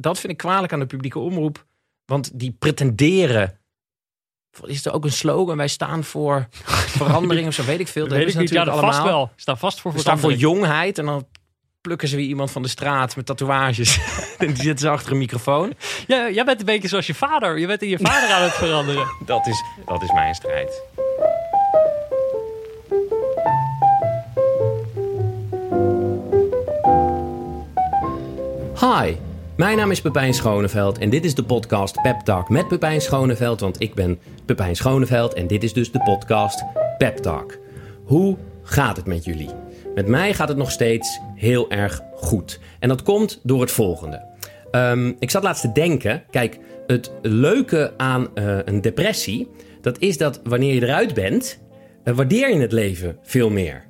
dat vind ik kwalijk aan de publieke omroep. Want die pretenderen. Is er ook een slogan? Wij staan voor verandering of zo, weet ik veel. Dat Weet ik niet. Ja, natuurlijk vast allemaal. wel. Staan vast voor We staan voor jongheid en dan plukken ze weer iemand van de straat met tatoeages. en die zitten ze achter een microfoon. Ja, jij bent een beetje zoals je vader. Je bent in je vader aan het veranderen. Dat is, dat is mijn strijd. Hi, mijn naam is Pepijn Schoneveld en dit is de podcast Pep Talk met Pepijn Schoneveld, want ik ben Pepijn Schoneveld en dit is dus de podcast Pep Talk. Hoe gaat het met jullie? Met mij gaat het nog steeds heel erg goed. En dat komt door het volgende. Ehm, ik zat laatst te denken, kijk, het leuke aan eh, een depressie, dat is dat wanneer je eruit bent, eh, waardeer je het leven veel meer.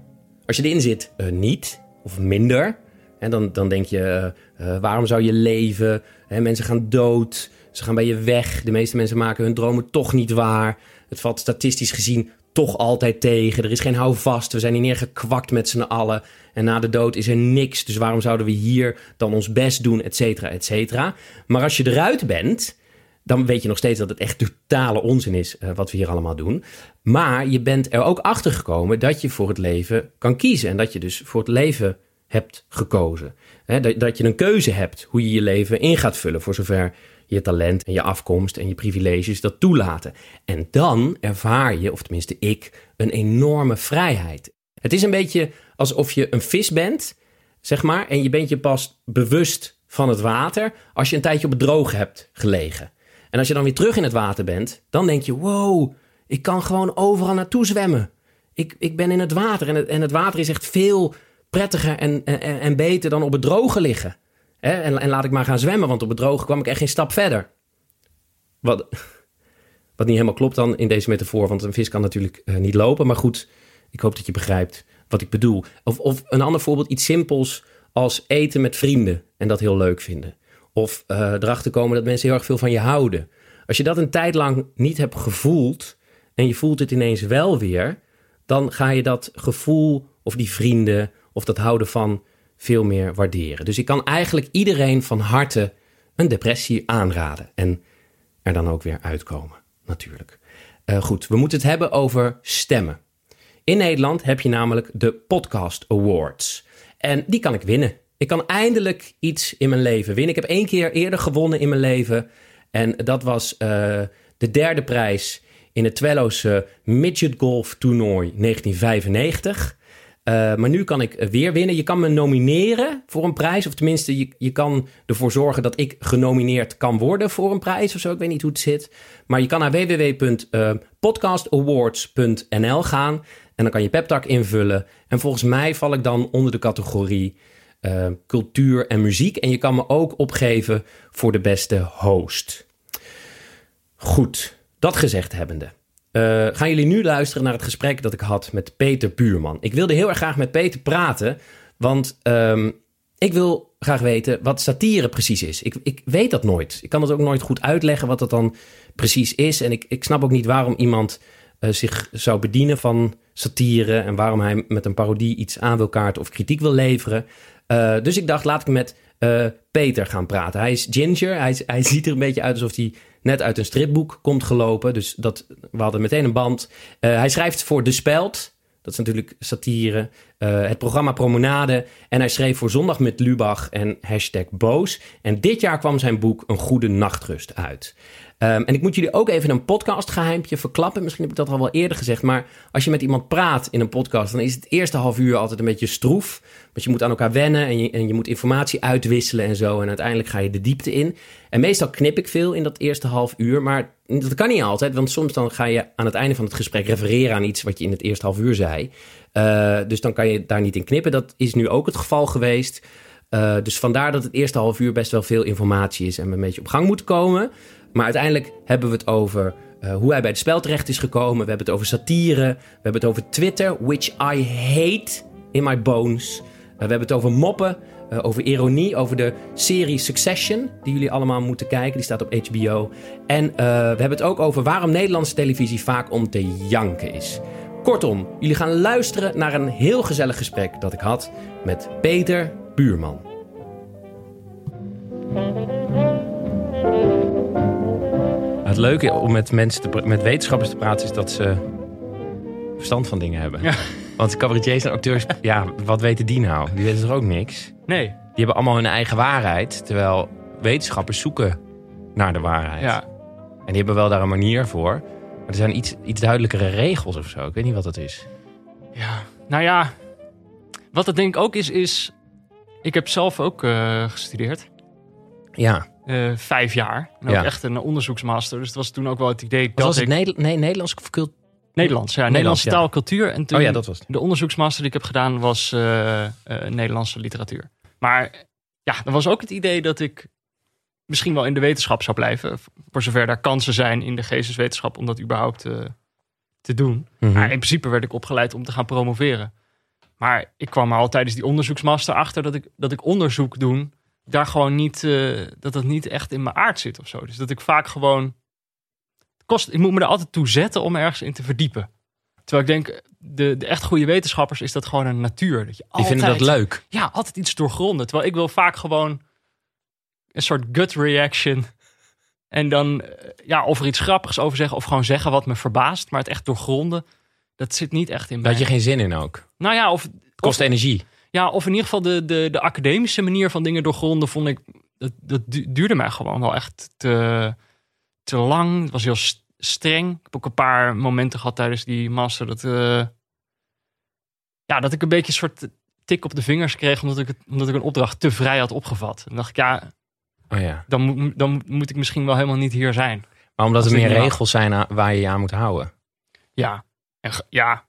Als je erin zit, eh, niet of minder. En dan, dan denk je, eh, eh, waarom zou je leven? Hè, mensen gaan dood, ze gaan bij je weg. De meeste mensen maken hun dromen toch niet waar. Het valt statistisch gezien toch altijd tegen. Er is geen houvast. We zijn hier neergekwakt met z'n allen. En na de dood is er niks. Dus waarom zouden we hier dan ons best doen, et cetera, et cetera. Maar als je eruit bent, dan weet je nog steeds dat het echt totale onzin is eh, wat we hier allemaal doen. Maar je bent er ook achter gekomen dat je voor het leven kan kiezen. En dat je dus voor het leven hebt gekozen. Dat, dat je een keuze hebt hoe je je leven in gaat vullen. Voor zover je talent en je afkomst en je privileges dat toelaten. En dan ervaar je, of tenminste ik, een enorme vrijheid. Het is een beetje alsof je een vis bent, zeg maar. En je bent je pas bewust van het water als je een tijdje op het droge hebt gelegen. En als je dan weer terug in het water bent, dan denk je: wow, ik kan gewoon overal naartoe zwemmen. Ik, ik ben in het water en het, en het water is echt veel prettiger en, en, en beter dan op het droge liggen. Hè? En, en laat ik maar gaan zwemmen, want op het droge kwam ik echt geen stap verder. Wat, wat niet helemaal klopt dan in deze metafoor, want een vis kan natuurlijk eh, niet lopen. Maar goed, ik hoop dat je begrijpt wat ik bedoel. Of, of een ander voorbeeld, iets simpels als eten met vrienden en dat heel leuk vinden. Of eh, erachter komen dat mensen heel erg veel van je houden. Als je dat een tijd lang niet hebt gevoeld en je voelt het ineens wel weer, dan ga je dat gevoel of die vrienden of dat houden van veel meer waarderen. Dus ik kan eigenlijk iedereen van harte een depressie aanraden en er dan ook weer uitkomen, natuurlijk. Eh, goed, we moeten het hebben over stemmen. In Nederland heb je namelijk de Podcast Awards. En die kan ik winnen. Ik kan eindelijk iets in mijn leven winnen. Ik heb één keer eerder gewonnen in mijn leven. En dat was eh, de derde prijs in het Twello's Midget Golf Toernooi 1995. Uh, maar nu kan ik eh, weer winnen. Je kan me nomineren voor een prijs. Of tenminste, je, je kan ervoor zorgen dat ik genomineerd kan worden voor een prijs of zo. Ik weet niet hoe het zit. Maar je kan naar www.podcastawards.nl gaan. En dan kan je peptak invullen. En volgens mij val ik dan onder de categorie uh, cultuur en muziek. En je kan me ook opgeven voor de beste host. Goed, dat gezegd hebbende. Uh, gaan jullie nu luisteren naar het gesprek dat ik had met Peter Buurman. Ik wilde heel erg graag met Peter praten, want um, ik wil graag weten wat satire precies is. Ik, ik, weet dat nooit. Ik kan het ook nooit goed uitleggen wat dat dan precies is. En ik, ik snap ook niet waarom iemand uh, zich zou bedienen van satire en waarom hij met een parodie iets aan wil kaarten of kritiek wil leveren. Uh, dus ik dacht, laat ik met Peter gaan praten. Hij is ginger, hij, hij ziet er een beetje uit alsof hij net uit een stripboek komt gelopen. Dus dat, we hadden meteen een band. Uh, hij schrijft voor De Speld. Dat is natuurlijk satire. Uh, het programma Promenade. En hij schreef voor Zondag met Lubach en hashtag Boos. En dit jaar kwam zijn boek Een Goede Nachtrust uit. Um, en ik moet jullie ook even een podcastgeheimpje verklappen. Misschien heb ik dat al wel eerder gezegd. Maar als je met iemand praat in een podcast, dan is het eerste half uur altijd een beetje stroef. Want je moet aan elkaar wennen en je, en je moet informatie uitwisselen en zo. En uiteindelijk ga je de diepte in. En meestal knip ik veel in dat eerste half uur. Maar dat kan niet altijd. Want soms dan ga je aan het einde van het gesprek refereren aan iets wat je in het eerste half uur zei. Uh, dus dan kan je daar niet in knippen. Dat is nu ook het geval geweest. Uh, dus vandaar dat het eerste half uur best wel veel informatie is en we een beetje op gang moeten komen. Maar uiteindelijk hebben we het over uh, hoe hij bij het spel terecht is gekomen. We hebben het over satire. We hebben het over Twitter, which I hate in my bones. Uh, we hebben het over moppen, uh, over ironie, over de serie Succession, die jullie allemaal moeten kijken. Die staat op HBO. En we hebben het ook over waarom Nederlandse televisie vaak om te janken is. Kortom, jullie gaan luisteren naar een heel gezellig gesprek dat ik had met Peter Buurman. Het leuke om met mensen, te, met wetenschappers te praten, is dat ze verstand van dingen hebben. Ja. Want cabaretiers en acteurs, ja, wat weten die nou? Die weten toch ook niks? Nee, Die hebben allemaal hun eigen waarheid, terwijl wetenschappers zoeken naar de waarheid. ja. En die hebben wel daar een manier voor. Maar er zijn iets, iets duidelijkere regels of zo. Ik weet niet wat dat is. Ja, nou ja, wat het denk ik ook is, is... Ik heb zelf ook eh, gestudeerd. Ja. Eh, vijf jaar. En ook Ja. echt een onderzoeksmaster. Dus het was toen ook wel het idee Wat dat was het? ik... Neder- nee, Nederlands of cult? Nederlands, ja. Nederlands, Nederlandse ja. taal, cultuur. En toen Oh ja, dat was het. de onderzoeksmaster die ik heb gedaan was eh, Nederlandse literatuur. Maar ja, er was ook het idee dat ik misschien wel in de wetenschap zou blijven. Voor zover daar kansen zijn in de geesteswetenschap om dat überhaupt te doen. Mhm. Maar in principe werd ik opgeleid om te gaan promoveren. Maar ik kwam er al tijdens die onderzoeksmaster achter dat ik, dat ik onderzoek doen, daar gewoon niet, eh, dat dat niet echt in mijn aard zit of zo. Dus dat ik vaak gewoon, kost, ik moet me er altijd toe zetten om ergens in te verdiepen. Terwijl ik denk, de, de echt goede wetenschappers is dat gewoon een natuur. Dat je Die vinden dat altijd- leuk. Ja, altijd iets doorgronden. Terwijl ik wil vaak gewoon een soort gut reaction. En dan, eh, ja, of er iets grappigs over zeggen of gewoon zeggen wat me verbaast. Maar het echt doorgronden, dat zit niet echt in Daar mij. had je geen zin in ook. Nou ja, of, Het kost of, energie. Ja, of in ieder geval de, de, de academische manier van dingen doorgronden vond ik, dat, dat du- duurde mij gewoon wel echt te, te lang. Het was heel st- streng. Ik heb ook een paar momenten gehad tijdens die master dat, eh, ja, dat ik een beetje een soort tik op de vingers kreeg omdat ik, het, omdat ik een opdracht te vrij had opgevat. En dacht ik, ja, Oh ja. dan, moet dan moet ik misschien wel helemaal niet hier zijn. Maar omdat er meer regels zijn waar je je aan moet houden. Ja, en, ja.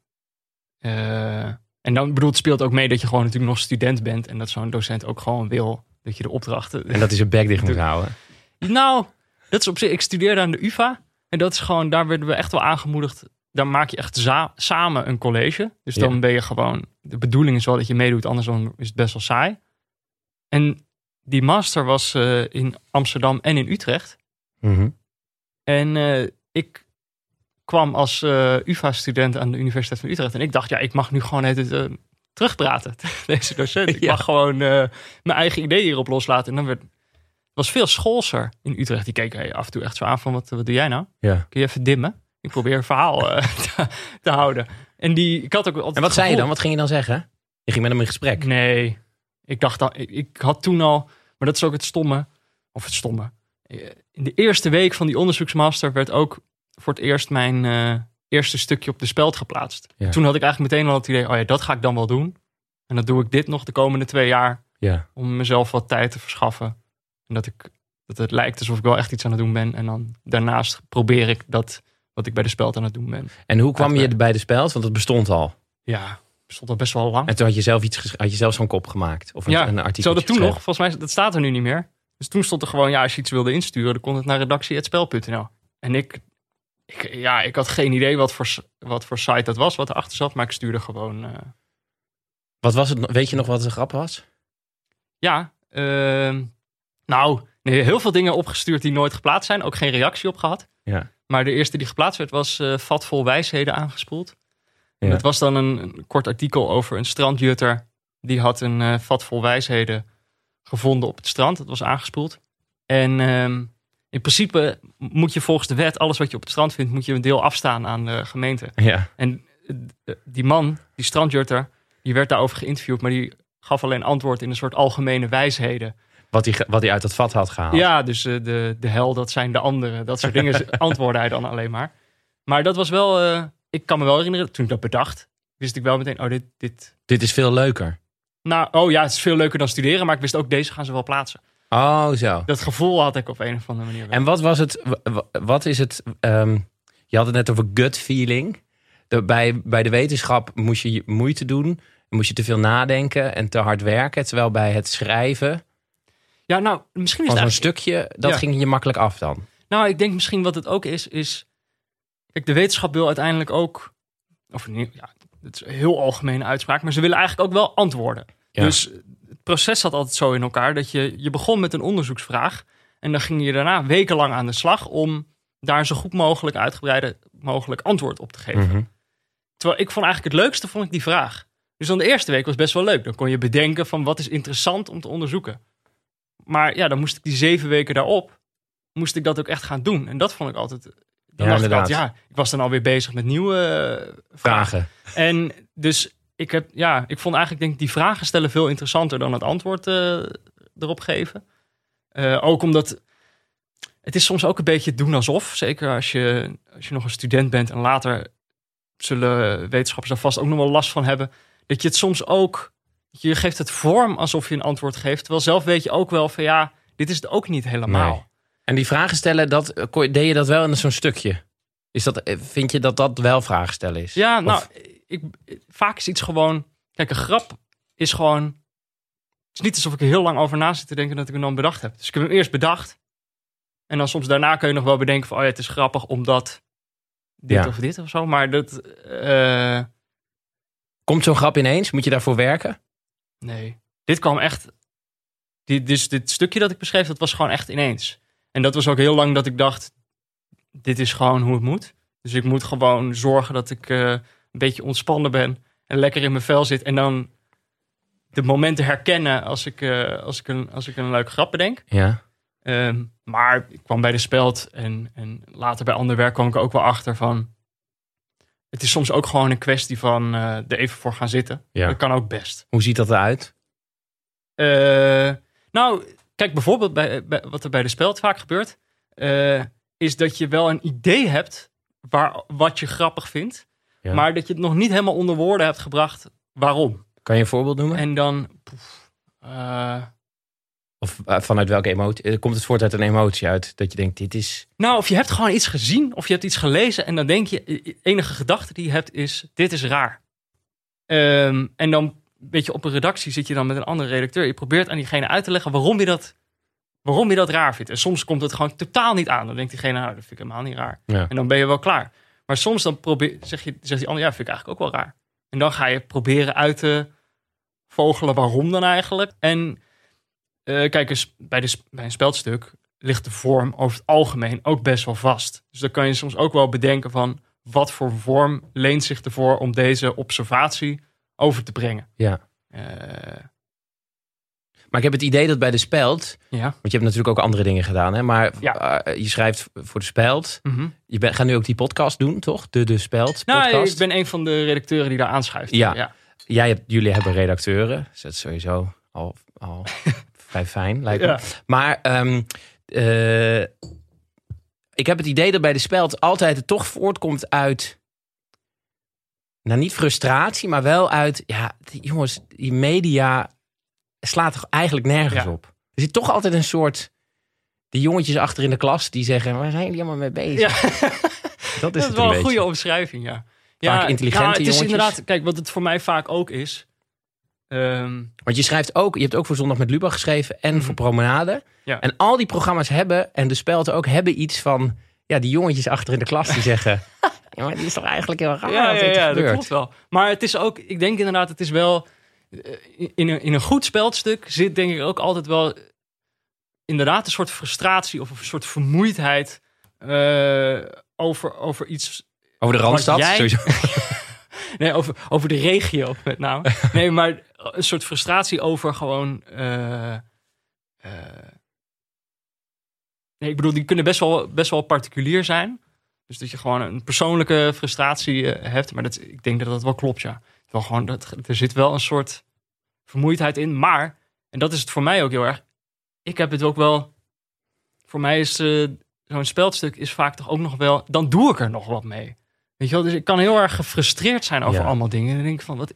Eh, en dan bedoel, het speelt ook mee dat je gewoon natuurlijk nog student bent en dat zo'n docent ook gewoon wil dat je de opdrachten. En dat is een bek dicht moet houden. Nou, dat is op zich. Ik studeerde aan de UVA en dat is gewoon, daar werden we echt wel aangemoedigd. Daar maak je echt samen een college. Dus dan Ja. ben je gewoon. De bedoeling is wel dat je meedoet, anders dan is het best wel saai. En die master was eh, in Amsterdam en in Utrecht. Mhm. En eh, ik kwam als eh, UvA-student aan de Universiteit van Utrecht. En ik dacht, ja, ik mag nu gewoon het eh, terugpraten deze docent. Ik Ja. mag gewoon eh, mijn eigen ideeën hierop loslaten. En dan werd was veel schoolser in Utrecht. Die keken hey, af en toe echt zo aan van, wat, wat doe jij nou? Ja. Kun je even dimmen? Ik probeer een verhaal te, te houden. En die, ik had ook altijd En wat zei je dan? Wat ging je dan zeggen? Je ging met hem in gesprek. Nee, ik dacht dan, ik, ik had toen al, maar dat is ook het stomme, of het stomme. In de eerste week van die onderzoeksmaster werd ook voor het eerst mijn eh, eerste stukje op de speld geplaatst. Ja. Toen had ik eigenlijk meteen al het idee, oh ja, dat ga ik dan wel doen. En dan doe ik dit nog de komende twee jaar Ja. om mezelf wat tijd te verschaffen. En dat, ik, dat het lijkt alsof ik wel echt iets aan het doen ben. En dan daarnaast probeer ik dat wat ik bij de speld aan het doen ben. En hoe kwam je Uitwerken. bij de speld? Want dat bestond al. Ja, stond al best wel lang. En toen had je zelf iets had je zelf zo'n kop gemaakt. Of een, Ja, een artikel. Zo dat toen nog, volgens mij, dat staat er nu niet meer. Dus toen stond er gewoon, ja, als je iets wilde insturen, dan kon het naar redactie.spel.nl. En ik, ik, ja, ik had geen idee wat voor, wat voor site dat was, wat erachter zat, maar ik stuurde gewoon, eh, Wat was het? Weet je nog wat de grap was? ja, ehm, nou, nee, heel veel dingen opgestuurd die nooit geplaatst zijn, ook geen reactie op gehad. Ja. Maar de eerste die geplaatst werd was eh vat vol wijsheden aangespoeld. En Ja. dat was dan een, een kort artikel over een strandjutter. Die had een eh, vat vol wijsheden gevonden op het strand. Dat was aangespoeld. En ehm, in principe moet je volgens de wet, alles wat je op het strand vindt, moet je een deel afstaan aan de gemeente. Ja. En eh, die man, die strandjutter, die werd daarover geïnterviewd, maar die gaf alleen antwoord in een soort algemene wijsheden. Wat hij, wat hij uit dat vat had gehaald. Ja, dus eh, de, de hel, dat zijn de anderen. Dat soort dingen antwoordde hij dan alleen maar. Maar dat was wel, eh, ik kan me wel herinneren, toen ik dat bedacht, wist ik wel meteen, oh, dit, dit. Dit is veel leuker. Nou, oh ja, het is veel leuker dan studeren, maar ik wist ook, deze gaan ze wel plaatsen. Oh, zo. Dat gevoel had ik op een of andere manier. wel. En wat was het? Wat is het? ehm, je had het net over gut feeling. De, bij, bij de wetenschap moest je moeite doen. Moest je te veel nadenken en te hard werken. Terwijl bij het schrijven Ja, nou, misschien is het zo'n eigenlijk... stukje, dat Ja. ging je makkelijk af dan. Nou, ik denk misschien wat het ook is, is... Kijk, de wetenschap wil uiteindelijk ook... Of niet, ja, het is een heel algemene uitspraak, maar ze willen eigenlijk ook wel antwoorden. Ja. Dus proces zat altijd zo in elkaar dat je, je begon met een onderzoeksvraag en dan ging je daarna wekenlang aan de slag om daar zo goed mogelijk, uitgebreide mogelijk antwoord op te geven. Mhm. Terwijl ik vond eigenlijk het leukste vond ik die vraag. Dus dan de eerste week was best wel leuk. Dan kon je bedenken van wat is interessant om te onderzoeken. Maar ja, dan moest ik die zeven weken daarop, moest ik dat ook echt gaan doen. En dat vond ik altijd... Dan Ja, ik altijd, ja, ik was dan alweer bezig met nieuwe eh, vragen. Vragen. En dus ik heb, ja, ik vond eigenlijk denk ik die vragen stellen veel interessanter dan het antwoord eh, erop geven. Eh, ook omdat het is soms ook een beetje doen alsof. Zeker als je, als je nog een student bent en later zullen wetenschappers daar vast ook nog wel last van hebben. Dat je het soms ook, je geeft het vorm alsof je een antwoord geeft. Terwijl zelf weet je ook wel van ja, dit is het ook niet helemaal. Nee. En die vragen stellen, dat, deed je dat wel in zo'n stukje? Is dat, eh, vind je dat dat wel vragen stellen is? Ja, nou, Of- ik, vaak is iets gewoon. Kijk, een grap is gewoon. Het is niet alsof ik er heel lang over na zit te denken dat ik hem dan bedacht heb. Dus ik heb hem eerst bedacht. En dan soms daarna kun je nog wel bedenken van, oh ja, het is grappig omdat dit Ja. of dit of zo. Maar dat, eh, Komt zo'n grap ineens? Moet je daarvoor werken? nee. Dit kwam echt, dit, dus dit stukje dat ik beschreef, dat was gewoon echt ineens. En dat was ook heel lang dat ik dacht, dit is gewoon hoe het moet. Dus ik moet gewoon zorgen dat ik eh, een beetje ontspannen ben en lekker in mijn vel zit. En dan de momenten herkennen als ik, eh, als ik, een, als ik een leuke grap bedenk. Ja. Ehm, maar ik kwam bij de speld en, en later bij ander werk kwam ik ook wel achter van... Het is soms ook gewoon een kwestie van eh, er even voor gaan zitten. Ja. Dat kan ook best. Hoe ziet dat eruit? Eh, nou, kijk bijvoorbeeld bij, bij- wat er bij de speld vaak gebeurt... is dat je wel een idee hebt waar, wat je grappig vindt... Ja. maar dat je het nog niet helemaal onder woorden hebt gebracht waarom. Kan je een voorbeeld noemen? En dan... poef, eh, Of eh, vanuit welke emotie? eh, Komt het voort uit een emotie uit? Dat je denkt, dit is... Nou, of je hebt gewoon iets gezien of je hebt iets gelezen en dan denk je, de enige gedachte die je hebt is, dit is raar. Ehm, en dan, weet je, op een redactie zit je dan met een andere redacteur. Je probeert aan diegene uit te leggen waarom je dat, waarom je dat raar vindt. En soms komt het gewoon totaal niet aan. Dan denkt diegene, nou, dat vind ik helemaal niet raar. Ja. En dan ben je wel klaar. Maar soms dan probeer, zeg je, zegt die ander, ja, vind ik eigenlijk ook wel raar. En dan ga je proberen uit te vogelen waarom dan eigenlijk. En eh, kijk eens, bij, de, bij een speldstuk ligt de vorm over het algemeen ook best wel vast. Dus dan kan je soms ook wel bedenken van wat voor vorm leent zich ervoor om deze observatie over te brengen. Ja. Eh, Maar ik heb het idee dat bij de speld... ja. Want je hebt natuurlijk ook andere dingen gedaan, hè? Maar Ja. eh, je schrijft voor de speld. Mhm. Je bent, gaat nu ook die podcast doen, toch? De, de speld Nou, podcast. ik ben een van de redacteuren die daar aanschuift. Ja. ja. Jij hebt, jullie hebben redacteuren. Dus dat is sowieso al, al vrij fijn, lijkt me. Maar ehm, eh, ik heb het idee dat bij de speld altijd het toch voortkomt uit... Nou, niet frustratie, maar wel uit... Ja, jongens, die media slaat toch eigenlijk nergens Ja. op. Er zit toch altijd een soort... Die jongetjes achter in de klas die zeggen... Waar zijn jullie allemaal mee bezig? Ja. Dat is, Dat is wel een een goede omschrijving, ja. Vaak ja, intelligente nou, het is jongetjes. inderdaad, kijk, wat het voor mij vaak ook is. ehm, Want je schrijft ook, je hebt ook voor Zondag met Lubach geschreven en Mhm. voor Promenade. Ja. En al die programma's hebben, en de spelten ook, hebben iets van, ja, die jongetjes achter in de klas die zeggen, ja, maar die is toch eigenlijk heel raar ja, ja, ja, dat klopt wel. Maar het is ook, ik denk inderdaad, het is wel. Eh, In een, in een goed speldstuk zit denk ik ook altijd wel inderdaad een soort frustratie of een soort vermoeidheid eh, over, over iets. Over de Randstad, jij- sowieso. Nee, over, over de regio met name. Nee, maar een soort frustratie over gewoon. eh, nee, ik bedoel, die kunnen best wel, best wel particulier zijn. Dus dat je gewoon een persoonlijke frustratie hebt. Maar dat, ik denk dat dat wel klopt, ja. Wel gewoon, dat, er zit wel een soort vermoeidheid in. Maar, en dat is het voor mij ook heel erg. Ik heb het ook wel. Voor mij is eh, zo'n speldstuk is vaak toch ook nog wel. Dan doe ik er nog wat mee. Weet je wel, dus ik kan heel erg gefrustreerd zijn over Ja. allemaal dingen. En dan denk ik van, wat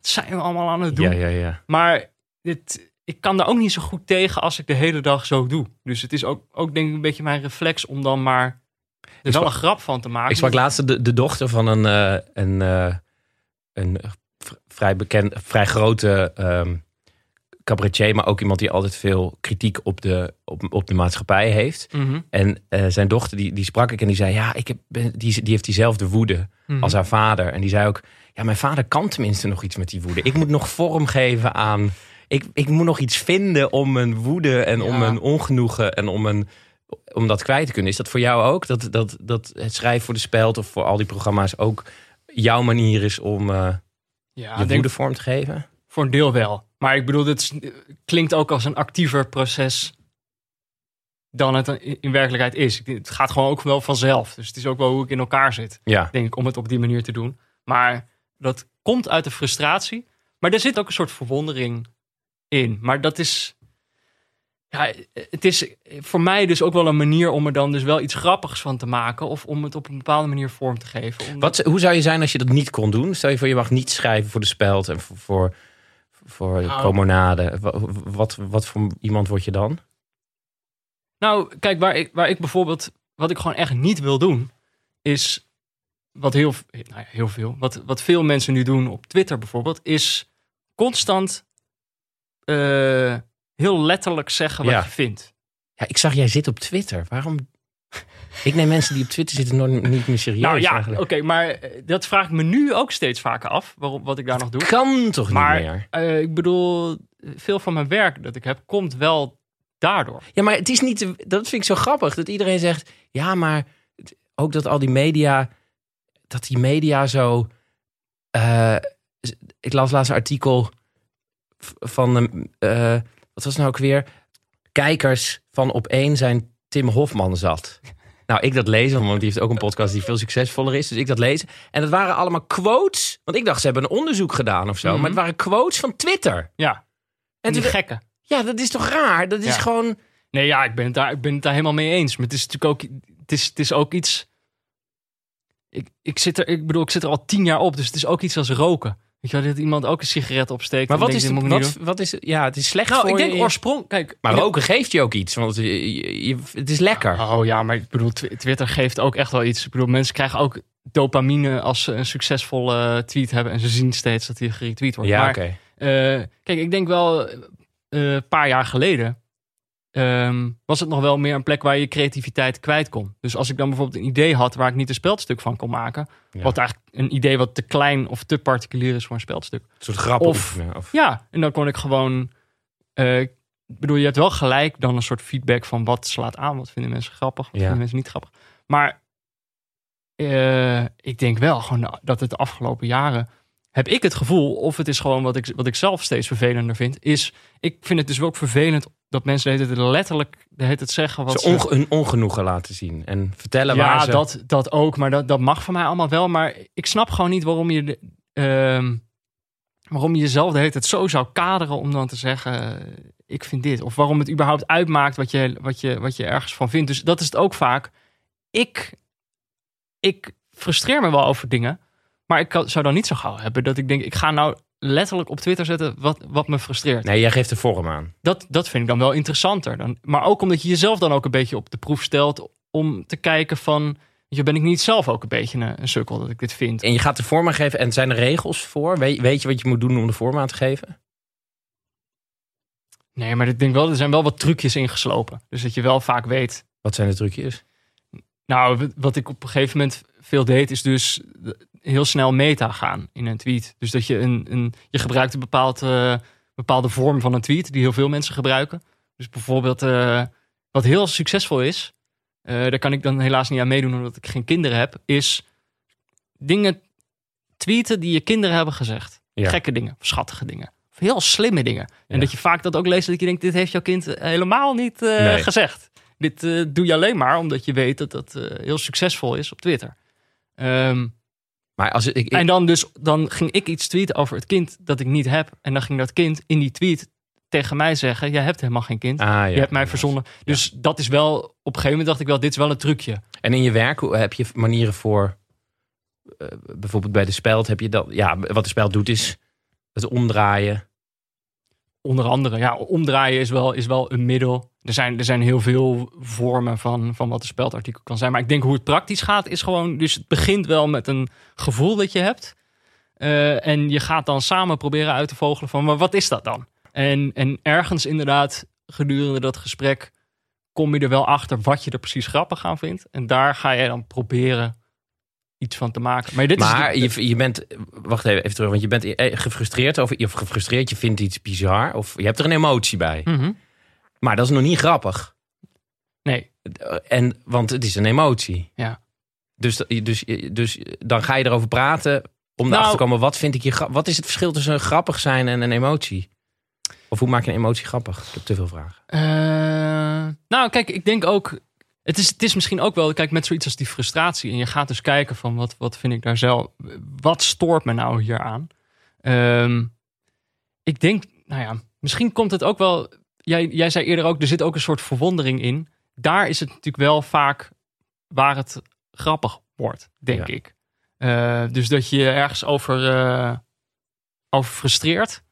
zijn we allemaal aan het doen? Ja, ja, ja. Maar dit, ik kan daar ook niet zo goed tegen als ik de hele dag zo doe. Dus het is ook, ook denk ik een beetje mijn reflex om dan maar er wel een grap van te maken. Ik sprak laatst de, de dochter van een, eh, een, eh, een vrij bekend, vrij grote ehm cabaretier, maar ook iemand die altijd veel kritiek op de, op, op de maatschappij heeft. Mhm, En eh, zijn dochter, die, die sprak ik en die zei, ja, ik heb, die, die heeft diezelfde woede. mhm. als haar vader. En die zei ook, ja, mijn vader kan tenminste nog iets met die woede. Ik moet nog vorm geven aan... Ik, ik moet nog iets vinden om mijn woede en om mijn ongenoegen en om, mijn, om dat kwijt te kunnen. Is dat voor jou ook? Dat, dat, dat het schrijven voor de speld of voor al die programma's ook jouw manier is om eh ja, je woede vorm te geven? voor een deel wel. Maar ik bedoel, dit is- klinkt ook als een actiever proces dan het in werkelijkheid is. Het gaat gewoon ook wel vanzelf. Dus het is ook wel hoe ik in elkaar zit, Ja. denk ik, om het op die manier te doen. Maar dat komt uit de frustratie. Maar er zit ook een soort verwondering in. Maar dat is. Ja, het is voor mij dus ook wel een manier om er dan dus wel iets grappigs van te maken. Of om het op een bepaalde manier vorm te geven. Omdat- Wat, hoe zou je zijn als je dat niet kon doen? Stel je voor, je mag niet schrijven voor de speld en voor, voor, voor Nou. promenade. Wat, wat, wat voor iemand word je dan? Nou, kijk, waar ik, waar ik bijvoorbeeld, wat ik gewoon echt niet wil doen, is wat heel, nou ja, heel veel, wat, wat veel mensen nu doen op Twitter bijvoorbeeld, is constant eh, heel letterlijk zeggen wat Ja. je vindt. Ja, ik zag jij zit op Twitter. Waarom? Ik neem mensen die op Twitter zitten nooit niet meer serieus. nou ja, oké, maar eh, dat vraag ik me nu ook steeds vaker af, waarom, wat ik daar nog doe. Kan toch Maar niet meer? eh, ik bedoel, veel van mijn werk dat ik heb, komt wel daardoor. Ja, maar het is niet. Dat vind ik zo grappig. Dat iedereen zegt. Ja, maar ook dat al die media. Dat die media zo. eh, ik las laatst een artikel van. eh, wat was nou ook weer? Kijkers van op één zijn Tim Hofman zat. Nou, ik dat lezen, want die heeft ook een podcast die veel succesvoller is. Dus ik dat lezen. En het waren allemaal quotes. Want ik dacht, ze hebben een onderzoek gedaan of zo. Mhm. Maar het waren quotes van Twitter. Ja, En die gekken. ja, dat is toch raar? Dat is Ja. gewoon. Nee, ja, ik ben het daar, ik ben het daar helemaal mee eens. Maar het is natuurlijk ook, het is, het is ook iets. Ik, ik, zit er, ik bedoel, ik zit er al tien jaar op, dus het is ook iets als roken. Weet je wel, dat iemand ook een sigaret opsteekt. Maar wat is, ik niet wat, wat is? Ja, het is slecht. Nou, voor ik denk oorsprong. Kijk, Maar de- roken geeft je ook iets, want je, je- je- het is lekker. Oh ja, maar ik bedoel, Twi- Twitter geeft ook echt wel iets. Ik bedoel, mensen krijgen ook dopamine als ze een succesvolle tweet hebben en ze zien steeds dat die geretweet wordt. ja, maar, oké. Eh, kijk, ik denk wel eh, een paar jaar geleden ehm, was het nog wel meer een plek waar je creativiteit kwijt kon. Dus als ik dan bijvoorbeeld een idee had waar ik niet een speldstuk van kon maken, Ja. wat eigenlijk een idee wat te klein of te particulier is voor een speldstuk. Een soort grappen of- Ja, en dan kon ik gewoon. ik bedoel, je hebt wel gelijk dan een soort feedback van wat slaat aan, wat vinden mensen grappig, wat Ja. vinden mensen niet grappig. Maar eh, ik denk wel gewoon dat het de afgelopen jaren heb ik het gevoel, of het is gewoon wat ik, wat ik zelf steeds vervelender vind, is ik vind het dus ook vervelend dat mensen tijd letterlijk hele tijd zeggen wat ze onge- ongenoegen laten zien en vertellen ja, waar ze... dat, dat ook. Maar dat, dat mag van mij allemaal wel. Maar ik snap gewoon niet waarom je, de- ehm, waarom je jezelf de hele tijd zo zou kaderen om dan te zeggen: eh, Ik vind dit. Of waarom het überhaupt uitmaakt wat je, wat, je, wat je ergens van vindt. Dus dat is het ook vaak. Ik, ik frustreer me wel over dingen. Maar ik zou dan niet zo gauw hebben dat ik denk: Ik ga nou letterlijk op Twitter zetten wat, wat me frustreert. Nee, jij geeft de vorm aan. Dat, dat vind ik dan wel interessanter. Dan, maar ook omdat je jezelf dan ook een beetje op de proef stelt om te kijken van, je ben ik niet zelf ook een beetje een, een sukkel dat ik dit vind. En je gaat de vorm aan geven en zijn er regels voor? Weet, weet je wat je moet doen om de vorm aan te geven? Nee, maar ik denk wel, er zijn wel wat trucjes ingeslopen. Dus dat je wel vaak weet. Wat zijn de trucjes? Nou, wat ik op een gegeven moment veel deed, is dus heel snel meta gaan in een tweet. Dus dat je een, een je gebruikt een bepaald, eh, bepaalde vorm van een tweet die heel veel mensen gebruiken. Dus bijvoorbeeld, eh, wat heel succesvol is, eh, daar kan ik dan helaas niet aan meedoen omdat ik geen kinderen heb, is dingen tweeten die je kinderen hebben gezegd. Ja. Gekke dingen, schattige dingen. Of heel slimme dingen. En Ja. dat je vaak dat ook leest dat je denkt, dit heeft jouw kind helemaal niet Nee. gezegd. Dit doe je alleen maar omdat je weet dat dat heel succesvol is op Twitter. Ehm, Maar als ik, ik- en dan dus, dan ging ik iets tweeten over het kind dat ik niet heb. En dan ging dat kind in die tweet tegen mij zeggen, jij hebt helemaal geen kind. Ah, ja. je hebt mij verzonnen. Dus dat is wel, op een gegeven moment dacht ik wel, dit is wel een trucje. En in je werk heb je manieren voor... eh, bijvoorbeeld bij de speld heb je dat... Ja, wat de speld doet is het omdraaien. Onder andere, ja, omdraaien is wel, is wel een middel. Er zijn, er zijn heel veel vormen van, van wat een speldartikel kan zijn. Maar ik denk hoe het praktisch gaat, is gewoon... Dus het begint wel met een gevoel dat je hebt. Eh, en je gaat dan samen proberen uit te vogelen van, maar wat is dat dan? En, en ergens inderdaad, gedurende dat gesprek... kom je er wel achter wat je er precies grappig aan vindt. En daar ga je dan proberen iets van te maken. Maar dit Maar is... je, je bent... Wacht even, even terug. Want je bent eh, gefrustreerd over... Of gefrustreerd, je vindt iets bizar. Of je hebt er een emotie bij. Mhm. Maar dat is nog niet grappig. Nee, En, want het is een emotie. Ja. Dus, dus, dus dan ga je erover praten om Nou- erachter te komen... Wat, vind ik je, wat is het verschil tussen grappig zijn en een emotie? Of hoe maak je een emotie grappig? Ik heb te veel vragen. Eh, nou, kijk, ik denk ook. Het is, het is misschien ook wel, kijk, met zoiets als die frustratie. En je gaat dus kijken van wat, wat vind ik daar zelf. Wat stoort me nou hier aan? Ehm, ik denk, nou ja, misschien komt het ook wel. Jij, jij zei eerder ook, er zit ook een soort verwondering in. Daar is het natuurlijk wel vaak waar het grappig wordt, denk Ja. ik. Eh, dus dat je ergens over, eh, over frustreert.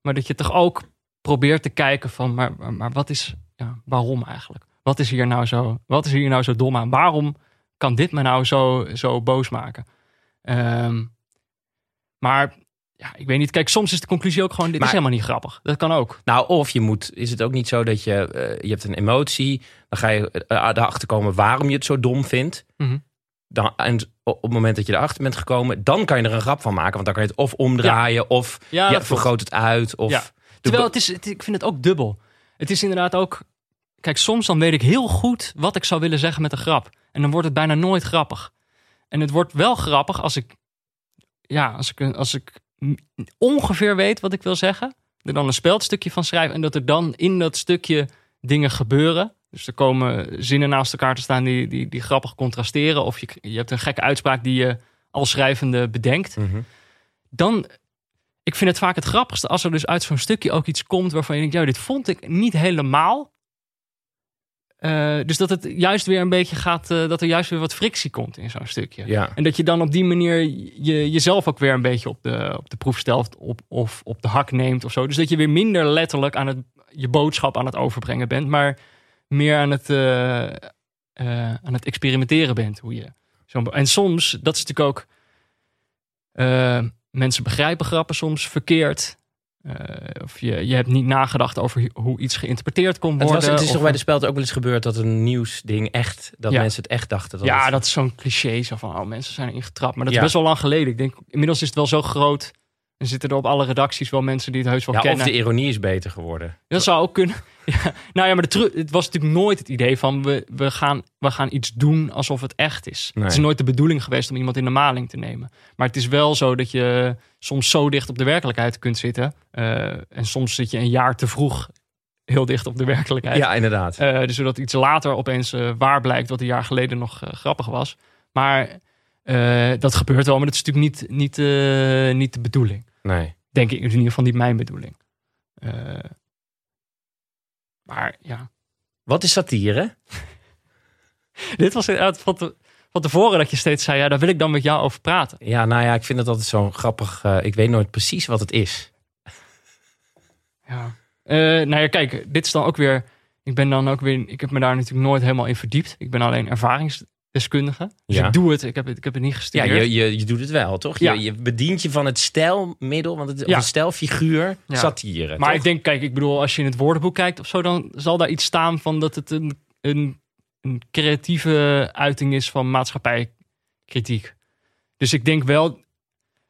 Maar dat je toch ook probeert te kijken van, maar, maar, maar wat is, ja, waarom eigenlijk? Wat is hier nou zo, wat is hier nou zo dom aan? Waarom kan dit me nou zo, zo boos maken? Ehm, maar ja, ik weet niet. Kijk, soms is de conclusie ook gewoon, dit Maar- is helemaal niet grappig. Dat kan ook. Nou, of je moet, is het ook niet zo dat je, eh, je hebt een emotie, dan ga je eh, erachter komen waarom je het zo dom vindt. Mhm. Dan, en op het moment dat je erachter bent gekomen, dan kan je er een grap van maken. Want dan kan je het of omdraaien, of Ja, je vergroot het uit. Of Ja. Terwijl het is, het- ik vind het ook dubbel. Het is inderdaad ook. Kijk, soms dan weet ik heel goed wat ik zou willen zeggen met een grap. En dan wordt het bijna nooit grappig. En het wordt wel grappig als ik. Ja, als ik, als ik ongeveer weet wat ik wil zeggen. Er dan een speldstukje van schrijf. En dat er dan in dat stukje dingen gebeuren. Dus er komen zinnen naast elkaar te staan die, die, die grappig contrasteren. Of je, je hebt een gekke uitspraak die je als schrijvende bedenkt Mhm. dan. Ik vind het vaak het grappigste als er dus uit zo'n stukje ook iets komt waarvan je denkt, ja, dit vond ik niet helemaal. Eh, dus dat het juist weer een beetje gaat, eh, dat er juist weer wat frictie komt in zo'n stukje. Ja. En dat je dan op die manier je, jezelf ook weer een beetje op de, op de proef stelt op, of op de hak neemt of zo. Dus dat je weer minder letterlijk aan het, je boodschap aan het overbrengen bent, maar meer aan het, eh, aan het experimenteren bent. Hoe je zo'n en soms, dat is natuurlijk ook, mensen begrijpen grappen soms verkeerd. Eh, of je, je hebt niet nagedacht over hoe iets geïnterpreteerd kon Het, worden. was, het is toch bij de speld ook wel eens gebeurd dat een nieuwsding echt, dat Ja. mensen het echt dachten. Dat ja, het- dat is zo'n cliché. Zo van, oh, mensen zijn erin getrapt. Maar dat Ja. is best wel lang geleden. Ik denk, inmiddels is het wel zo groot. En zitten er op alle redacties wel mensen die het heus wel ja, of kennen. de ironie is beter geworden. Dat zou ook kunnen. Ja. Nou ja, maar de tru- het was natuurlijk nooit het idee van... We, we, gaan, we gaan iets doen alsof het echt is. Nee. Het is nooit de bedoeling geweest om iemand in de maling te nemen. Maar het is wel zo dat je soms zo dicht op de werkelijkheid kunt zitten. Eh, en soms zit je een jaar te vroeg heel dicht op de werkelijkheid. Ja, inderdaad. Eh, dus zodat iets later opeens eh, waar blijkt wat een jaar geleden nog grappig was. Maar dat gebeurt wel, maar dat is natuurlijk niet, niet, niet de bedoeling. Nee. Denk ik, in ieder geval niet mijn bedoeling. Eh, maar ja, Wat is satire? dit was inderdaad van, te, van tevoren dat je steeds zei, ja, daar wil ik dan met jou over praten. Ja, nou ja, ik vind het altijd zo grappig. eh, ik weet nooit precies wat het is. Ja. Eh, nou ja, kijk, dit is dan ook weer, ik ben dan ook weer, ik heb me daar natuurlijk nooit helemaal in verdiept. Ik ben alleen ervaringsdeskundige. Dus Ja. ik doe het, ik heb het, ik heb het niet Ja, gestudeerd. je, je, je doet het wel, toch? Je, Ja. je bedient je van het stijlmiddel, want het is Ja. een stijlfiguur, Ja. satire. Maar toch? ik denk, kijk, ik bedoel, als je in het woordenboek kijkt of zo, dan zal daar iets staan van dat het een, een, een creatieve uiting is van maatschappijkritiek. Dus ik denk wel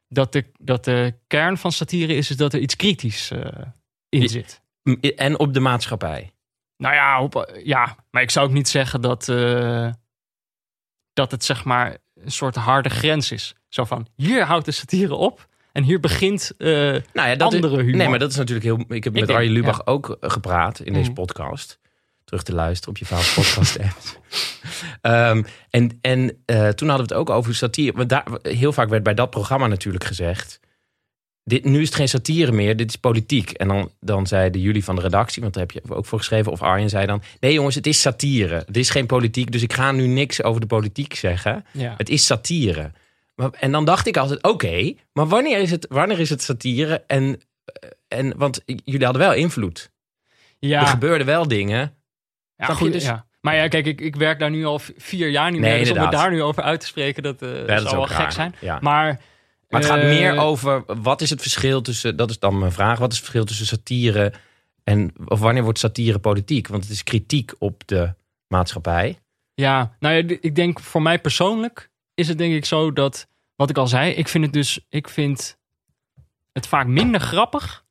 dat de, dat de kern van satire is, is dat er iets kritisch eh, in Ja. zit. En op de maatschappij. Nou ja, op- ja, maar ik zou ook niet zeggen dat, eh, dat het zeg maar een soort harde grens is. Zo van, hier houdt de satire op en hier begint... eh, Nou ja, dat Andere humor. Nee, maar dat is natuurlijk heel... Ik heb met denk, Arjen Lubach ja. ook eh, gepraat in deze Mhm. podcast. Terug te luisteren op je vader podcast apps. Ehm, en en eh, toen hadden we het ook over satire. Want daar, heel vaak werd bij dat programma natuurlijk gezegd... Dit, nu is het geen satire meer, dit is politiek. En dan, dan zeiden jullie van de redactie, want daar heb je ook voor geschreven... of Arjen zei dan, nee jongens, het is satire. Het is geen politiek, dus ik ga nu niks over de politiek zeggen. ja. Het is satire. Maar, en dan dacht ik altijd, oké, maar wanneer is, het, wanneer is het satire? En, eh, en, want jullie hadden wel invloed. ja. Er gebeurden wel dingen. Ja, goed, Dus- ja. Maar ja, kijk, ik, ik werk daar nu al vier jaar niet Nee, meer. Dus om inderdaad. daar nu over uit te spreken, dat, eh dat zou wel gek zijn. Ja. Maar, Maar het gaat eh, meer over, wat is het verschil tussen, dat is dan mijn vraag, wat is het verschil tussen satire en, of wanneer wordt satire politiek? Want het is kritiek op de maatschappij. Ja, nou ja, ik denk voor mij persoonlijk is het denk ik zo dat, wat ik al zei, ik vind het dus, ik vind het vaak minder grappig.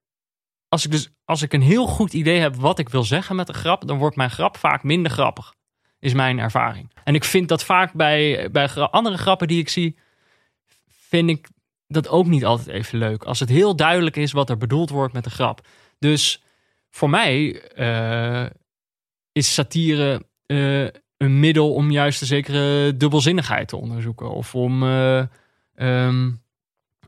Als ik dus, als ik een heel goed idee heb wat ik wil zeggen met een grap, dan wordt mijn grap vaak minder grappig. Is mijn ervaring. En ik vind dat vaak bij, bij andere grappen die ik zie, vind ik dat ook niet altijd even leuk. Als het heel duidelijk is wat er bedoeld wordt met de grap. Dus voor mij eh, is satire eh, een middel om juist een zekere dubbelzinnigheid te onderzoeken. Of om, eh, ehm,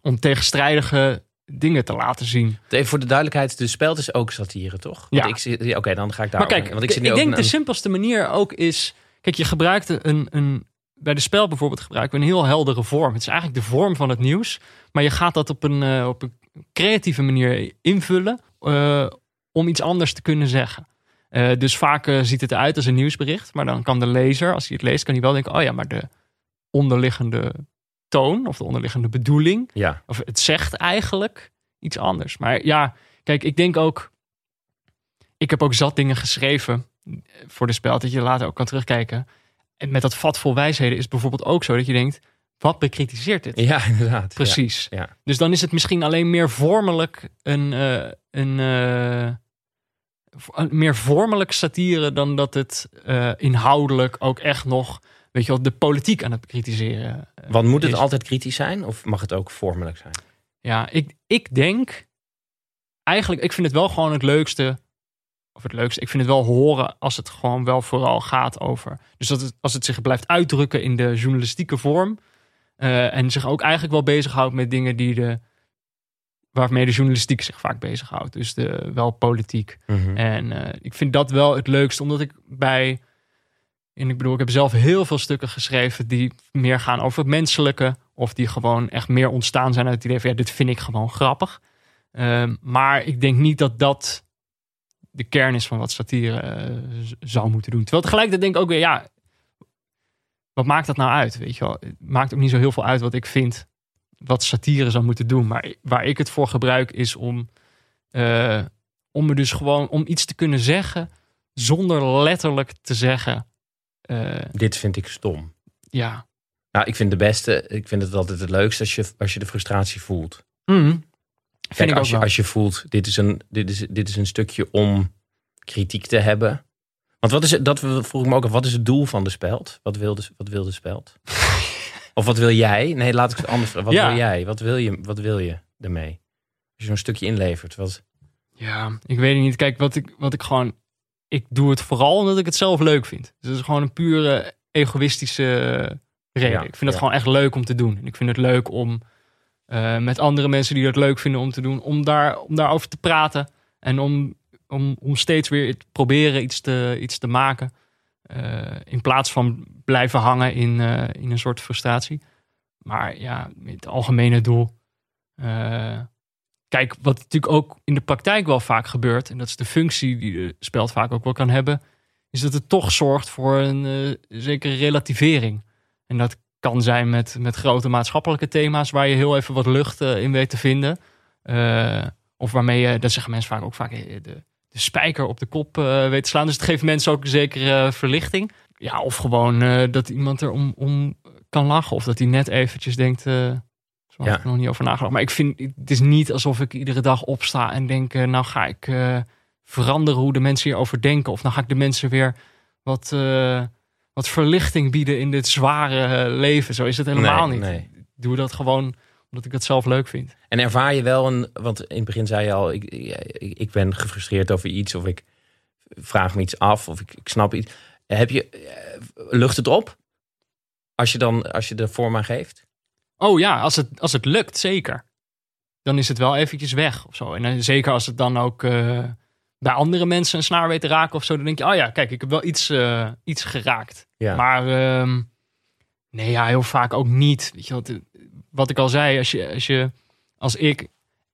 om tegenstrijdige dingen te laten zien. Even voor de duidelijkheid, de speld is ook satire, toch? Want Ja. ik Oké, dan ga ik daar. Maar kijk, want ik, ik, zit nu ook denk een- de simpelste manier ook is... Kijk, je gebruikt een, een... Bij de spel bijvoorbeeld gebruiken we een heel heldere vorm. Het is eigenlijk de vorm van het nieuws. Maar je gaat dat op een, eh, op een creatieve manier invullen... eh, om iets anders te kunnen zeggen. Eh, dus vaak ziet het eruit als een nieuwsbericht. Maar dan kan de lezer, als hij het leest, kan hij wel denken... oh ja, maar de onderliggende toon of de onderliggende bedoeling... Ja, of het zegt eigenlijk iets anders. Maar ja, kijk, ik denk ook. Ik heb ook zat dingen geschreven voor de spel, dat je later ook kan terugkijken. En met dat vat vol wijsheden is het bijvoorbeeld ook zo dat je denkt: wat bekritiseert dit? ja inderdaad. Precies. Ja, ja. Dus dan is het misschien alleen meer vormelijk een, eh, een, eh, meer vormelijk satire dan dat het eh, inhoudelijk ook echt nog, weet je wel, de politiek aan het bekritiseren. Want moet het is. altijd kritisch zijn of mag het ook vormelijk zijn? Ja, ik, ik denk eigenlijk, ik vind het wel gewoon het leukste. Of het leukste, ik vind het wel horen als het gewoon wel vooral gaat over. Dus dat het, als het zich blijft uitdrukken in de journalistieke vorm. eh, en zich ook eigenlijk wel bezighoudt met dingen die de. waarmee de journalistiek zich vaak bezighoudt. Dus de, wel politiek. Mhm. En eh, ik vind dat wel het leukste, omdat ik bij. En ik bedoel, ik heb zelf heel veel stukken geschreven die meer gaan over het menselijke. Of die gewoon echt meer ontstaan zijn uit het idee van ja, dit vind ik gewoon grappig. Ehm, maar ik denk niet dat dat de kern is van wat satire eh, zou moeten doen. Terwijl tegelijkertijd denk ik ook weer, ja, wat maakt dat nou uit? Weet je wel, het maakt ook niet zo heel veel uit wat ik vind wat satire zou moeten doen. Maar waar ik het voor gebruik is om, eh, om me dus gewoon om iets te kunnen zeggen zonder letterlijk te zeggen, eh, Dit vind ik stom. ja. Nou, ik vind de beste, ik vind het altijd het leukste als je, als je de frustratie voelt. Mhm. Kijk, als je, als je voelt, dit is, een, dit, is, dit is een stukje om kritiek te hebben. Want wat is het, dat vroeg ik me ook af, wat is het doel van de speld? Wat wil de, wat wil de speld? of wat wil jij? Nee, laat ik het anders vragen. Wat Ja. wil jij? Wat wil je, wat wil je ermee? Als je zo'n stukje inlevert. Wat, Ja, ik weet het niet. Kijk, wat ik, wat ik gewoon. Ik doe het vooral omdat ik het zelf leuk vind. Dus het is gewoon een pure egoïstische reden. Ja, ik vind het ja. gewoon echt leuk om te doen. En ik vind het leuk om eh, met andere mensen die dat leuk vinden om te doen, om, daar, om daarover te praten. En om, om, om steeds weer het proberen iets te, iets te maken. Eh, in plaats van blijven hangen in, eh, in een soort frustratie. Maar ja, het algemene doel. kijk, wat natuurlijk ook in de praktijk wel vaak gebeurt, en dat is de functie die de speld vaak ook wel kan hebben, is dat het toch zorgt voor een zekere relativering. En dat kan zijn met, met grote maatschappelijke thema's waar je heel even wat lucht eh, in weet te vinden. Eh, of waarmee je, dat zeggen mensen vaak ook vaak, eh, de, de spijker op de kop weet te slaan. Dus het geeft mensen ook een zekere verlichting. Ja, of gewoon dat iemand er om, om kan lachen. Of dat hij net eventjes denkt, zo Ja. ik er nog niet over nagedacht. Maar ik vind, het is niet alsof ik iedere dag opsta en denk, nou ga ik veranderen hoe de mensen hierover denken. Of dan ga ik de mensen weer wat, wat verlichting bieden in dit zware eh, leven. Zo is het helemaal Nee, niet. nee. Ik doe dat gewoon omdat ik het zelf leuk vind. En ervaar je wel een, want in het begin zei je al, ik, ik, ik ben gefrustreerd over iets of ik vraag me iets af of ik, ik snap iets. Heb je, eh, lucht het op? Als je dan, als je de vorm aan geeft? Oh ja, als het, als het lukt, zeker. Dan is het wel eventjes weg of zo. En dan, zeker als het dan ook eh, bij andere mensen een snaar weet te raken of zo. Dan denk je, oh ja, kijk, ik heb wel iets, eh, iets geraakt. Ja. Maar ehm, nee, ja, heel vaak ook niet. Weet je, wat, wat ik al zei, als, je, als, je, als ik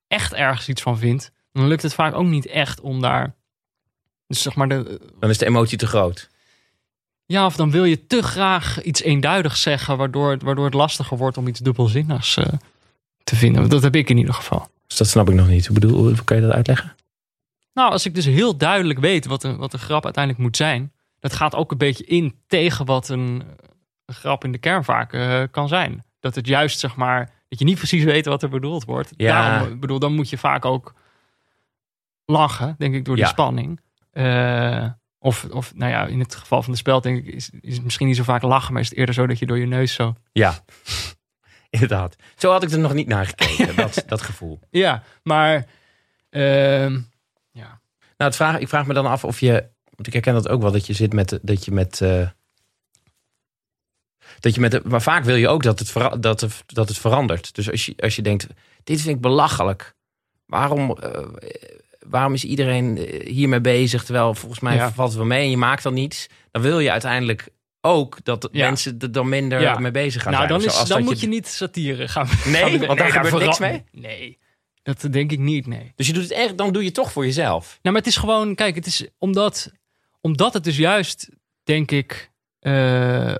echt ergens iets van vind, dan lukt het vaak ook niet echt om daar. Dus zeg maar, de, Dan is de emotie te groot. ja, of dan wil je te graag iets eenduidigs zeggen, waardoor het, waardoor het lastiger wordt om iets dubbelzinnigs eh, te vinden. Dat heb ik in ieder geval. Dus dat snap ik nog niet. Hoe bedoel, hoe kan je dat uitleggen? Nou, als ik dus heel duidelijk weet wat een, wat een grap uiteindelijk moet zijn, dat gaat ook een beetje in tegen wat een, een grap in de kern vaak eh, kan zijn. Dat het juist, zeg maar, dat je niet precies weet wat er bedoeld wordt. Ja. Daarom, ik bedoel, dan moet je vaak ook lachen, denk ik, door die Ja. spanning. Eh, of, of, nou ja, in het geval van de spel, denk ik, is, is het misschien niet zo vaak lachen, maar is het eerder zo dat je door je neus zo. Ja, inderdaad. Zo had ik er nog niet naar gekeken, dat, dat gevoel. Ja, maar. ehm. Het vraag, ik vraag me dan af of je, want ik herken dat ook wel, dat je zit met, dat je met, eh, dat je met, de, maar vaak wil je ook dat het, vera- dat, het- dat het verandert. Dus als je, als je denkt, dit vind ik belachelijk, waarom, eh, waarom is iedereen eh, hiermee bezig, terwijl volgens mij Ja. valt het wel mee en je maakt dan niets, dan wil je uiteindelijk ook dat Ja. mensen er dan minder Ja. mee bezig gaan nou, zijn. dan, zo, is, dan moet je niet satire gaan. Nee, gaan want daar gebeurt niks mee? Nee, dat denk ik niet, nee. Dus je doet het echt, dan doe je het toch voor jezelf. Nou, maar het is gewoon, kijk, het is omdat, omdat het dus juist, denk ik, eh,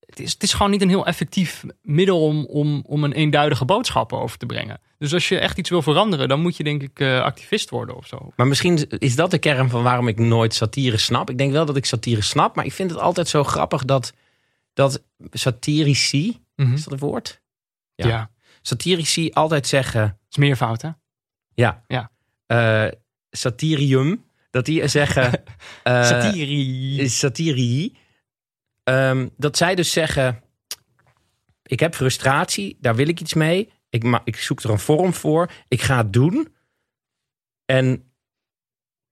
het, is, het is gewoon niet een heel effectief middel om, om, om een eenduidige boodschap over te brengen. Dus als je echt iets wil veranderen, dan moet je denk ik eh, activist worden of zo. Maar misschien is dat de kern van waarom ik nooit satire snap. Ik denk wel dat ik satire snap, maar ik vind het altijd zo grappig dat, dat satirici, Mhm. is dat een woord? Ja. Ja. Satirici altijd zeggen, is meervoud, hè? ja, Ja. eh, satirium, dat die zeggen, eh, Satiri. satirii, ehm, dat zij dus zeggen, ik heb frustratie, daar wil ik iets mee. Ik, ma- ik zoek er een vorm voor. Ik ga het doen. En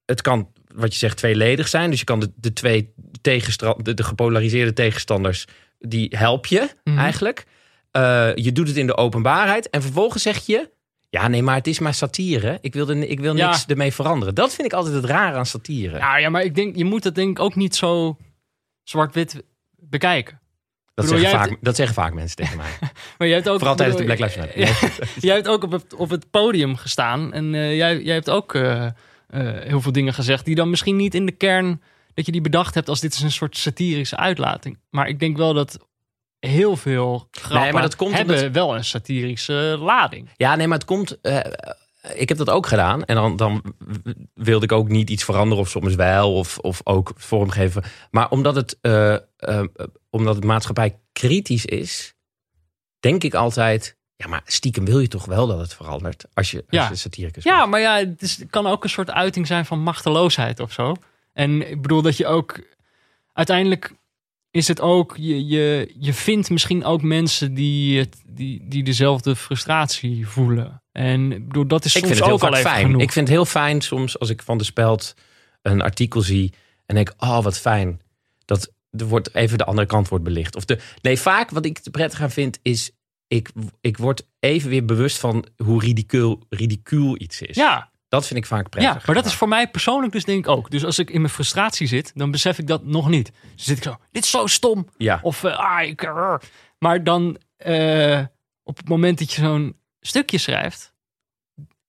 het kan, wat je zegt, tweeledig zijn. Dus je kan de, de twee de, de gepolariseerde tegenstanders, die help je Mhm. eigenlijk. Eh, je doet het in de openbaarheid. En vervolgens zeg je, ja nee, maar het is maar satire. Ik wil, er, ik wil Ja. niks ermee veranderen. Dat vind ik altijd het rare aan satire. Ja, ja, maar ik denk, je moet dat denk ik ook niet zo zwart-wit bekijken. dat, bedoel, zeggen vaak, dat zeggen vaak mensen tegen mij. Maar jij hebt ook, Vooral tijdens de Black Lives Matter. Jij hebt ook op het, op het podium gestaan. En eh, jij, jij hebt ook eh, heel veel dingen gezegd die dan misschien niet in de kern dat je die bedacht hebt als dit is een soort satirische uitlating. Maar ik denk wel dat heel veel grappen Nee, maar dat komt hebben omdat- wel een satirische lading. Ja, nee, maar het komt. eh, ik heb dat ook gedaan. En dan, dan wilde ik ook niet iets veranderen, of soms wel, of, of ook vormgeven. Maar omdat het, eh, eh, omdat het maatschappij kritisch is, denk ik altijd. Ja, maar stiekem wil je toch wel dat het verandert als je, als Ja. je satiricus Ja, bent. maar ja, het, is, het kan ook een soort uiting zijn van machteloosheid of zo. En ik bedoel dat je ook uiteindelijk is het ook, je, je, je vindt misschien ook mensen die, het, die, die dezelfde frustratie voelen. En ik bedoel, dat is Ik soms vind het heel ook al fijn. genoeg. Ik vind het heel fijn soms als ik van de Speld een artikel zie en denk, oh wat fijn dat er wordt even de andere kant wordt belicht. Of de, nee, vaak wat ik te prettig aan vind is, ik, ik word even weer bewust van hoe ridicuul, ridicuul iets is. ja, Dat vind ik vaak prettig. ja, maar dat is voor mij persoonlijk dus denk ik ook. Dus als ik in mijn frustratie zit, dan besef ik dat nog niet. Dus zit ik zo, dit is zo stom. Ja, Of, eh, ah, ik, eh. maar dan eh, op het moment dat je zo'n stukje schrijft,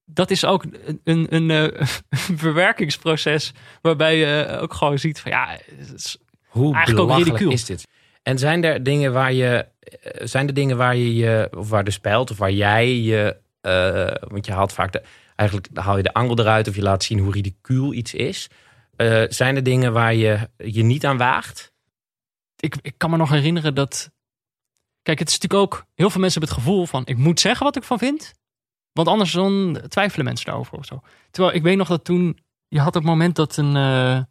dat is ook een, een, een, een verwerkingsproces waarbij je ook gewoon ziet van ja, het is- hoe eigenlijk ook belachelijk ridicuul. is dit? En zijn er dingen waar je, zijn er dingen waar je je, of waar de speld, of waar jij je, want je haalt vaak de, eigenlijk haal je de angel eruit of je laat zien hoe ridicuul iets is. Eh, zijn er dingen waar je je niet aan waagt? ik, ik kan me nog herinneren dat. Kijk, het is natuurlijk ook. Heel veel mensen hebben het gevoel van: ik moet zeggen wat ik van vind. Want anders dan twijfelen mensen daarover of zo. Terwijl ik weet nog dat toen. Je had het moment dat een. eh,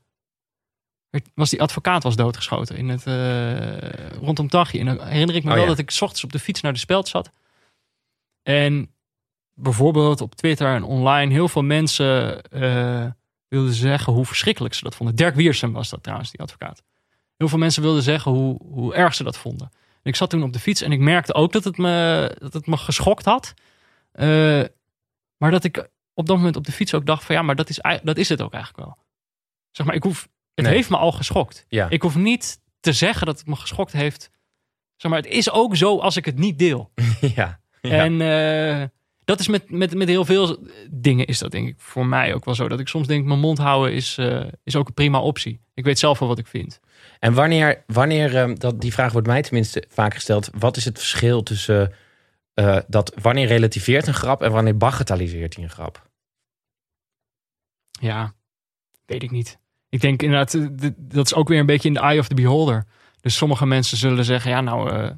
was die advocaat was doodgeschoten in het, eh, rondom Taghi. En dan herinner ik me Oh, wel ja. dat ik 's ochtends op de fiets naar de speld zat. En bijvoorbeeld op Twitter en online heel veel mensen eh, wilden zeggen hoe verschrikkelijk ze dat vonden. Dirk Wiersum was dat trouwens, die advocaat. Heel veel mensen wilden zeggen hoe, hoe erg ze dat vonden. En ik zat toen op de fiets en ik merkte ook dat het me, dat het me geschokt had. Eh, maar dat ik op dat moment op de fiets ook dacht van ja, maar dat is, dat is het ook eigenlijk wel. Zeg maar, ik hoef, het Nee. heeft me al geschokt. Ja. Ik hoef niet te zeggen dat het me geschokt heeft. Zeg maar, het is ook zo als ik het niet deel. ja. ja. En eh, dat is met, met, met heel veel dingen is dat denk ik voor mij ook wel zo. Dat ik soms denk, mijn mond houden is, eh, is ook een prima optie. Ik weet zelf wel wat ik vind. En wanneer, wanneer ehm, dat, die vraag wordt mij tenminste vaak gesteld. Wat is het verschil tussen eh, dat wanneer relativeert een grap en wanneer bagatelliseert hij een grap? Ja, weet ik niet. Ik denk inderdaad, eh, dat is ook weer een beetje in the eye of the beholder. Dus sommige mensen zullen zeggen, ja nou,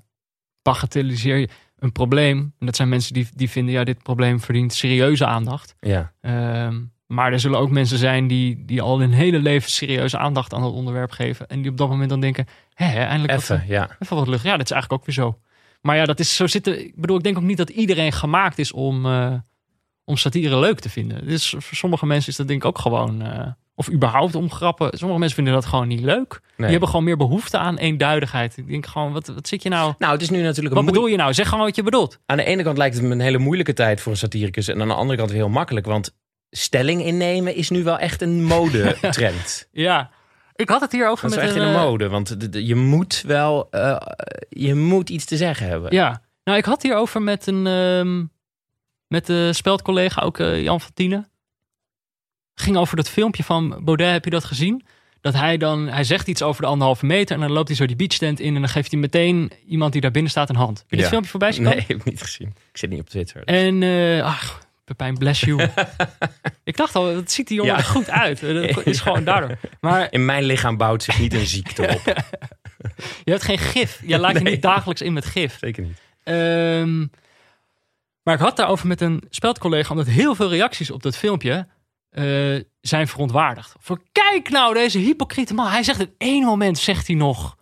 bagatelliseer je een probleem. En dat zijn mensen die, die vinden, ja dit probleem verdient serieuze aandacht. Ja, Ehm, maar er zullen ook mensen zijn die, die al hun hele leven serieuze aandacht aan het onderwerp geven. En die op dat moment dan denken, hè, eindelijk wat, even, ja. even wat lucht. Ja, dat is eigenlijk ook weer zo. Maar ja, dat is zo zitten. Ik bedoel, ik denk ook niet dat iedereen gemaakt is om, eh, om satire leuk te vinden. Dus voor sommige mensen is dat denk ik ook gewoon... eh, of überhaupt om grappen. Sommige mensen vinden dat gewoon niet leuk. Nee. Die hebben gewoon meer behoefte aan eenduidigheid. Ik denk gewoon, wat, wat zit je nou... Nou, het is nu natuurlijk Wat bedoel je nou? Zeg gewoon wat je bedoelt. Aan de ene kant lijkt het me een hele moeilijke tijd voor een satiricus. En aan de andere kant heel makkelijk. Want stelling innemen is nu wel echt een modetrend. Ja. Ik had het hier over Dat is met wel echt in een, de eh, mode. Want je moet wel... eh, je moet iets te zeggen hebben. Ja, nou, ik had hierover met een ehm, met de speldcollega, ook eh, Jan van Tienen. Ging over dat filmpje van Baudet, heb je dat gezien? Dat hij dan, hij zegt iets over de anderhalve meter en dan loopt hij zo die beachstand in en dan geeft hij meteen iemand die daar binnen staat een hand. Heb je dit Ja. filmpje voorbij zien? Nee, heb ik niet gezien. Ik zit niet op Twitter. En, eh ach, Pepijn, bless you. ik dacht al, dat ziet die jongen Ja. er goed uit. Dat is gewoon daardoor. Maar In mijn lichaam bouwt zich niet een ziekte op. je hebt geen gif. Je laat je niet dagelijks in met gif. Zeker niet. Ehm, maar ik had daarover met een speldcollega, omdat heel veel reacties op dat filmpje eh, zijn verontwaardigd. Voor kijk nou, deze hypocriete man. Hij zegt in één moment, zegt hij nog,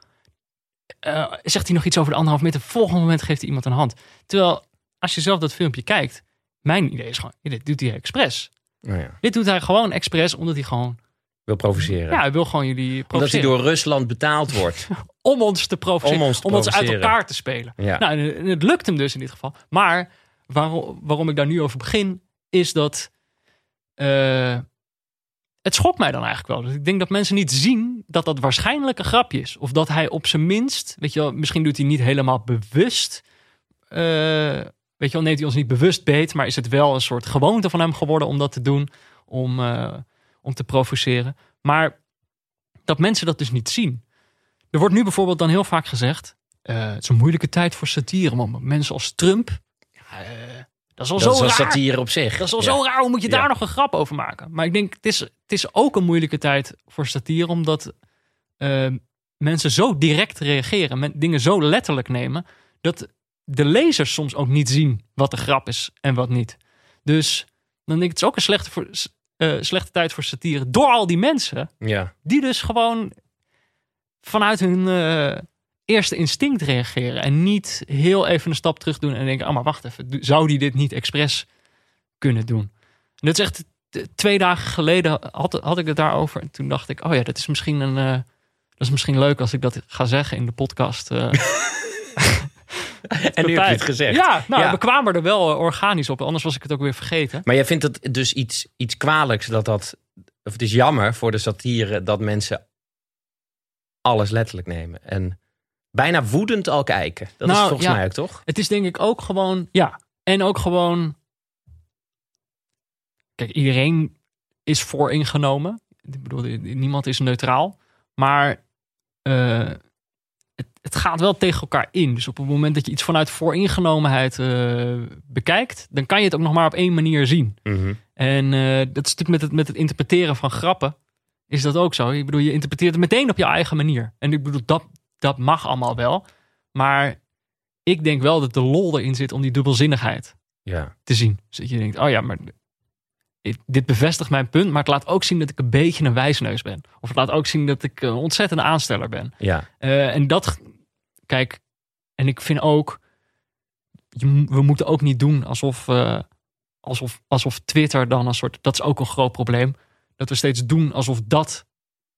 eh, zegt hij nog iets over de anderhalf meter. Volgende moment geeft hij iemand een hand. Terwijl, als je zelf dat filmpje kijkt, mijn idee is gewoon, dit doet hij expres. Nou ja, Dit doet hij gewoon expres, omdat hij gewoon, wil provoceren. ja, hij wil gewoon jullie Omdat hij provoceren. door Rusland betaald wordt. Om ons te provoceren, Om om ons uit provoceren. elkaar te spelen. Ja. Nou, en en het lukt hem dus in dit geval. Maar waarom, waarom ik daar nu over begin, is dat. Eh, het schokt mij dan eigenlijk wel. Dus ik denk dat mensen niet zien dat dat waarschijnlijk een grapje is. Of dat hij op zijn minst, weet je wel, misschien doet hij niet helemaal bewust. eh, weet je wel, neemt hij ons niet bewust beet, maar is het wel een soort gewoonte van hem geworden om dat te doen, om, eh, om te provoceren. Maar dat mensen dat dus niet zien. Er wordt nu bijvoorbeeld dan heel vaak gezegd, het is een moeilijke tijd voor satire, want mensen als Trump, ja, dat is al Dat zo is raar. satire op zich. Dat is al Ja. zo raar, hoe moet je daar Ja. nog een grap over maken? Maar ik denk, het is, het is ook een moeilijke tijd voor satire, omdat eh, mensen zo direct reageren, men, dingen zo letterlijk nemen, dat de lezers soms ook niet zien wat de grap is en wat niet. Dus dan denk ik, het is ook een slechte, voor, eh, slechte tijd voor satire door al die mensen Ja. die dus gewoon vanuit hun eh, eerste instinct reageren. En niet heel even een stap terug doen en denken: oh, maar wacht even, zou die dit niet expres kunnen doen? En dat is echt twee dagen geleden had, had ik het daarover. En toen dacht ik: oh ja, dat is misschien een. eh, dat is misschien leuk als ik dat ga zeggen in de podcast. eh. En nu heb je het gezegd. Ja, nou, Ja. we kwamen er wel eh, organisch op. Anders was ik het ook weer vergeten. Maar jij vindt het dus iets, iets kwalijks dat dat... Of het is jammer voor de satire dat mensen alles letterlijk nemen. En bijna woedend al kijken. Dat is Nou, volgens ja. mij ook, toch? Het is denk ik ook gewoon, ja. En ook gewoon. Kijk, iedereen is vooringenomen. Ik bedoel, niemand is neutraal. Maar eh, het, het gaat wel tegen elkaar in. Dus op het moment dat je iets vanuit vooringenomenheid eh, bekijkt, dan kan je het ook nog maar op één manier zien. Mhm. En eh, dat is natuurlijk met het, met het interpreteren van grappen. Is dat ook zo? Ik bedoel, je interpreteert het meteen op je eigen manier. En ik bedoel, dat, dat mag allemaal wel. Maar ik denk wel dat de lol erin zit om die dubbelzinnigheid Ja. te zien. Dus dat je denkt, oh ja, maar dit- bevestigt mijn punt. Maar het laat ook zien dat ik een beetje een wijsneus ben. Of het laat ook zien dat ik een ontzettende aansteller ben. Ja. Eh, en dat, kijk, en ik vind ook, je, we moeten ook niet doen alsof, eh, alsof, alsof Twitter dan een soort, dat is ook een groot probleem, dat we steeds doen alsof dat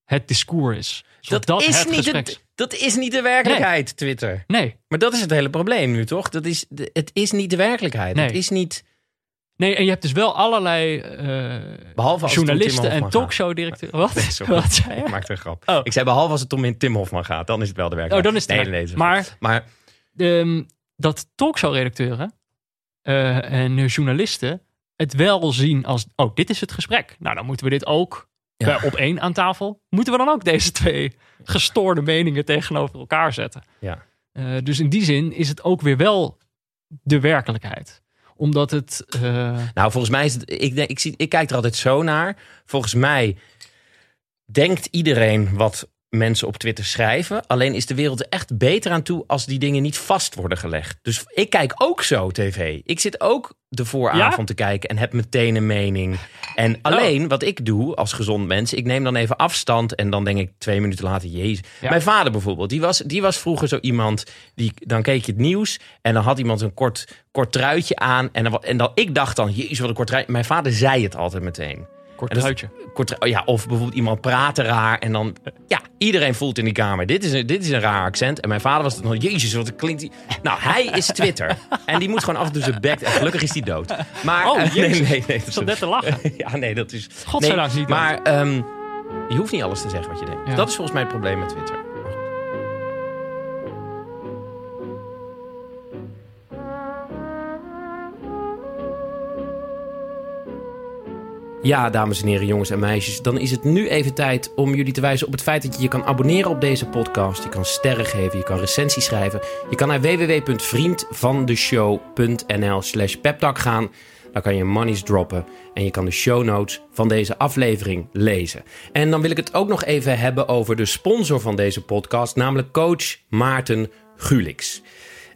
het discours is. Alsof Dat, is het niet gesprek het, dat is niet de werkelijkheid, Twitter. Nee, Maar dat is het hele probleem nu, toch? Dat is, het is niet de werkelijkheid. Nee. Het is niet... nee, en je hebt dus wel allerlei eh, Behalve als journalisten en talkshow-directeuren. Wat? Nee. Wat zei je? Ik maakte een grap. Oh. Ik zei behalve als het om in Tim Hofman gaat, dan is het wel de Oh, werkelijkheid. dan is het nee, Maar maar ehm, dat talkshow-redacteuren eh, en eh, journalisten het wel zien als, oh, dit is het gesprek. Nou, dan moeten we dit ook Ja. bij op één aan tafel. Moeten we dan ook deze twee gestoorde meningen tegenover elkaar zetten? Ja. Eh, dus in die zin is het ook weer wel de werkelijkheid. Omdat het... eh, Nou, volgens mij is het. Ik, denk, ik, zie, ik kijk er altijd zo naar. Volgens mij denkt iedereen wat mensen op Twitter schrijven. Alleen is de wereld er echt beter aan toe als die dingen niet vast worden gelegd. Dus ik kijk ook zo tv. Ik zit ook de vooravond te kijken en heb meteen een mening. En alleen wat ik doe als gezond mens, ik neem dan even afstand en dan denk ik twee minuten later, jezus. Ja. Mijn vader bijvoorbeeld, die was, die was vroeger zo iemand, die, dan keek je het nieuws en dan had iemand een kort, kort truitje aan. En dan, en dan, ik dacht dan, jezus wat een kort truitje. Mijn vader zei het altijd meteen. Kort En dat- truitje. Kort, oh ja, of bijvoorbeeld iemand praatte raar en dan... Ja, iedereen voelt in die kamer, dit is een, dit is een raar accent. En mijn vader was dan, jezus, wat klinkt die... Nou, hij is Twitter. En die moet gewoon af en toe zijn bek... En gelukkig is die dood. Maar... Oh, jezus. nee, nee, nee. Ik zat net te lachen. Ja, nee, dat is... Godzijdank nee, niet. Maar ehm, je hoeft niet alles te zeggen wat je denkt. Ja. Dat is volgens mij het probleem met Twitter. Ja, dames en heren, jongens en meisjes. Dan is het nu even tijd om jullie te wijzen op het feit dat je je kan abonneren op deze podcast. Je kan sterren geven, je kan recensies schrijven. Je kan naar www.vriendvandeshow.nl slash peptalk gaan. Daar kan je monies droppen en je kan de show notes van deze aflevering lezen. En dan wil ik het ook nog even hebben over de sponsor van deze podcast, namelijk coach Maarten Gulix.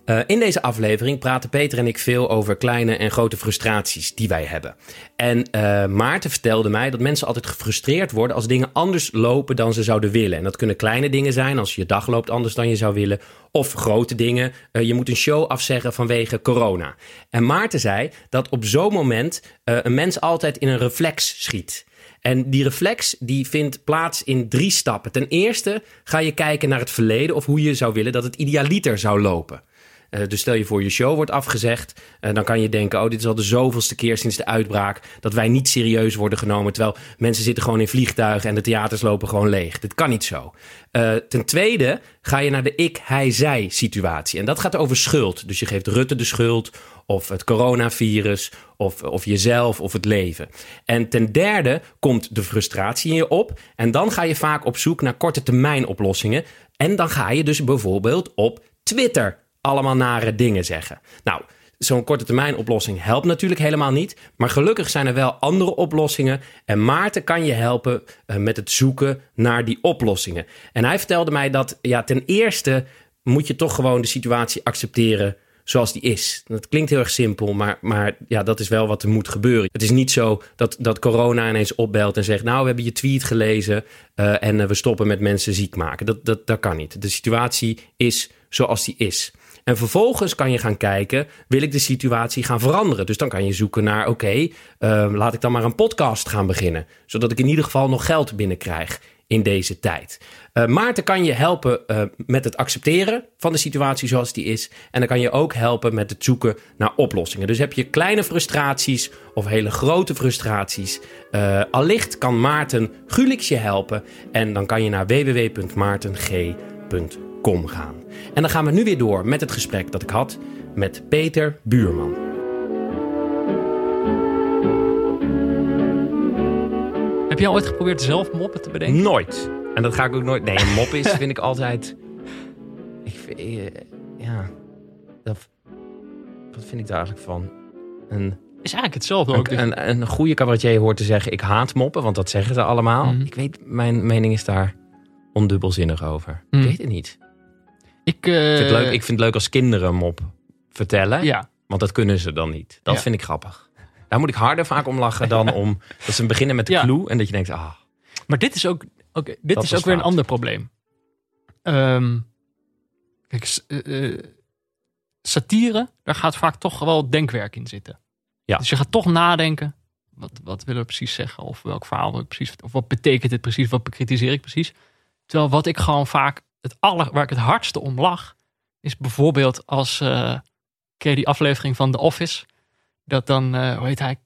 Eh, in deze aflevering praten Peter en ik veel over kleine en grote frustraties die wij hebben. En eh, Maarten vertelde mij dat mensen altijd gefrustreerd worden als dingen anders lopen dan ze zouden willen. En dat kunnen kleine dingen zijn, als je dag loopt anders dan je zou willen. Of grote dingen, eh, je moet een show afzeggen vanwege corona. En Maarten zei dat op zo'n moment een mens altijd in een reflex schiet. En die reflex die vindt plaats in drie stappen. Ten eerste ga je kijken naar het verleden of hoe je zou willen dat het idealiter zou lopen. Eh, dus stel je voor je show wordt afgezegd. eh, dan kan je denken, oh dit is al de zoveelste keer sinds de uitbraak... dat wij niet serieus worden genomen. Terwijl mensen zitten gewoon in vliegtuigen en de theaters lopen gewoon leeg. Dit kan niet zo. Eh, ten tweede ga je naar de ik, hij, zij situatie. En dat gaat over schuld. Dus je geeft Rutte de schuld of het coronavirus of, of jezelf of het leven. En ten derde komt de frustratie in je op. En dan ga je vaak op zoek naar korte termijn oplossingen. En dan ga je dus bijvoorbeeld op Twitter allemaal nare dingen zeggen. Nou, zo'n korte termijn oplossing helpt natuurlijk helemaal niet. Maar gelukkig zijn er wel andere oplossingen. En Maarten kan je helpen eh, met het zoeken naar die oplossingen. En hij vertelde mij dat ja, ten eerste moet je toch gewoon de situatie accepteren zoals die is. Dat klinkt heel erg simpel, maar, maar ja, dat is wel wat er moet gebeuren. Het is niet zo dat, dat corona ineens opbelt en zegt... nou, we hebben je tweet gelezen eh, en eh, we stoppen met mensen ziek maken. Dat, dat, dat kan niet. De situatie is zoals die is. En vervolgens kan je gaan kijken, wil ik de situatie gaan veranderen? Dus dan kan je zoeken naar, oké, eh, laat ik dan maar een podcast gaan beginnen. Zodat ik in ieder geval nog geld binnenkrijg in deze tijd. Eh, Maarten kan je helpen eh, met het accepteren van de situatie zoals die is. En dan kan je ook helpen met het zoeken naar oplossingen. Dus heb je kleine frustraties of hele grote frustraties. eh, allicht kan Maarten Gulix je helpen. En dan kan je naar www.maarteng.com gaan. En dan gaan we nu weer door met het gesprek dat ik had met Peter Buurman. Heb jij ooit geprobeerd zelf moppen te bedenken? Nooit. En dat ga ik ook nooit. Nee, een mop is, vind ik altijd. Ik, vind- eh, ja. Dat, wat vind ik daar eigenlijk van? Een, Is eigenlijk hetzelfde ook. dus- een, een, een goede cabaretier hoort te zeggen: Ik haat moppen, want dat zeggen ze allemaal. Mhm. Ik weet, mijn mening is daar ondubbelzinnig over. Mhm. Ik weet het niet. Ik, eh, Ik vind, het leuk, ik vind het leuk als kinderen een mop vertellen, Ja, want dat kunnen ze dan niet. Dat Ja. vind ik grappig. Daar moet ik harder vaak om lachen dan om dat ze beginnen met de Ja. clue en dat je denkt: Ah, maar dit is ook, oké, dit Dat is ook weer een ander probleem. Ehm, kijk, eh, eh, satire, daar gaat vaak toch wel denkwerk in zitten. Ja. Dus je gaat toch nadenken, wat, wat willen we precies zeggen? Of welk verhaal wil ik precies, of wat betekent dit precies? Wat bekritiseer ik precies? Terwijl wat ik gewoon vaak, het aller, waar ik het hardste om lach, is bijvoorbeeld als, je die aflevering van The Office? Dat dan, eh, hoe heet hij?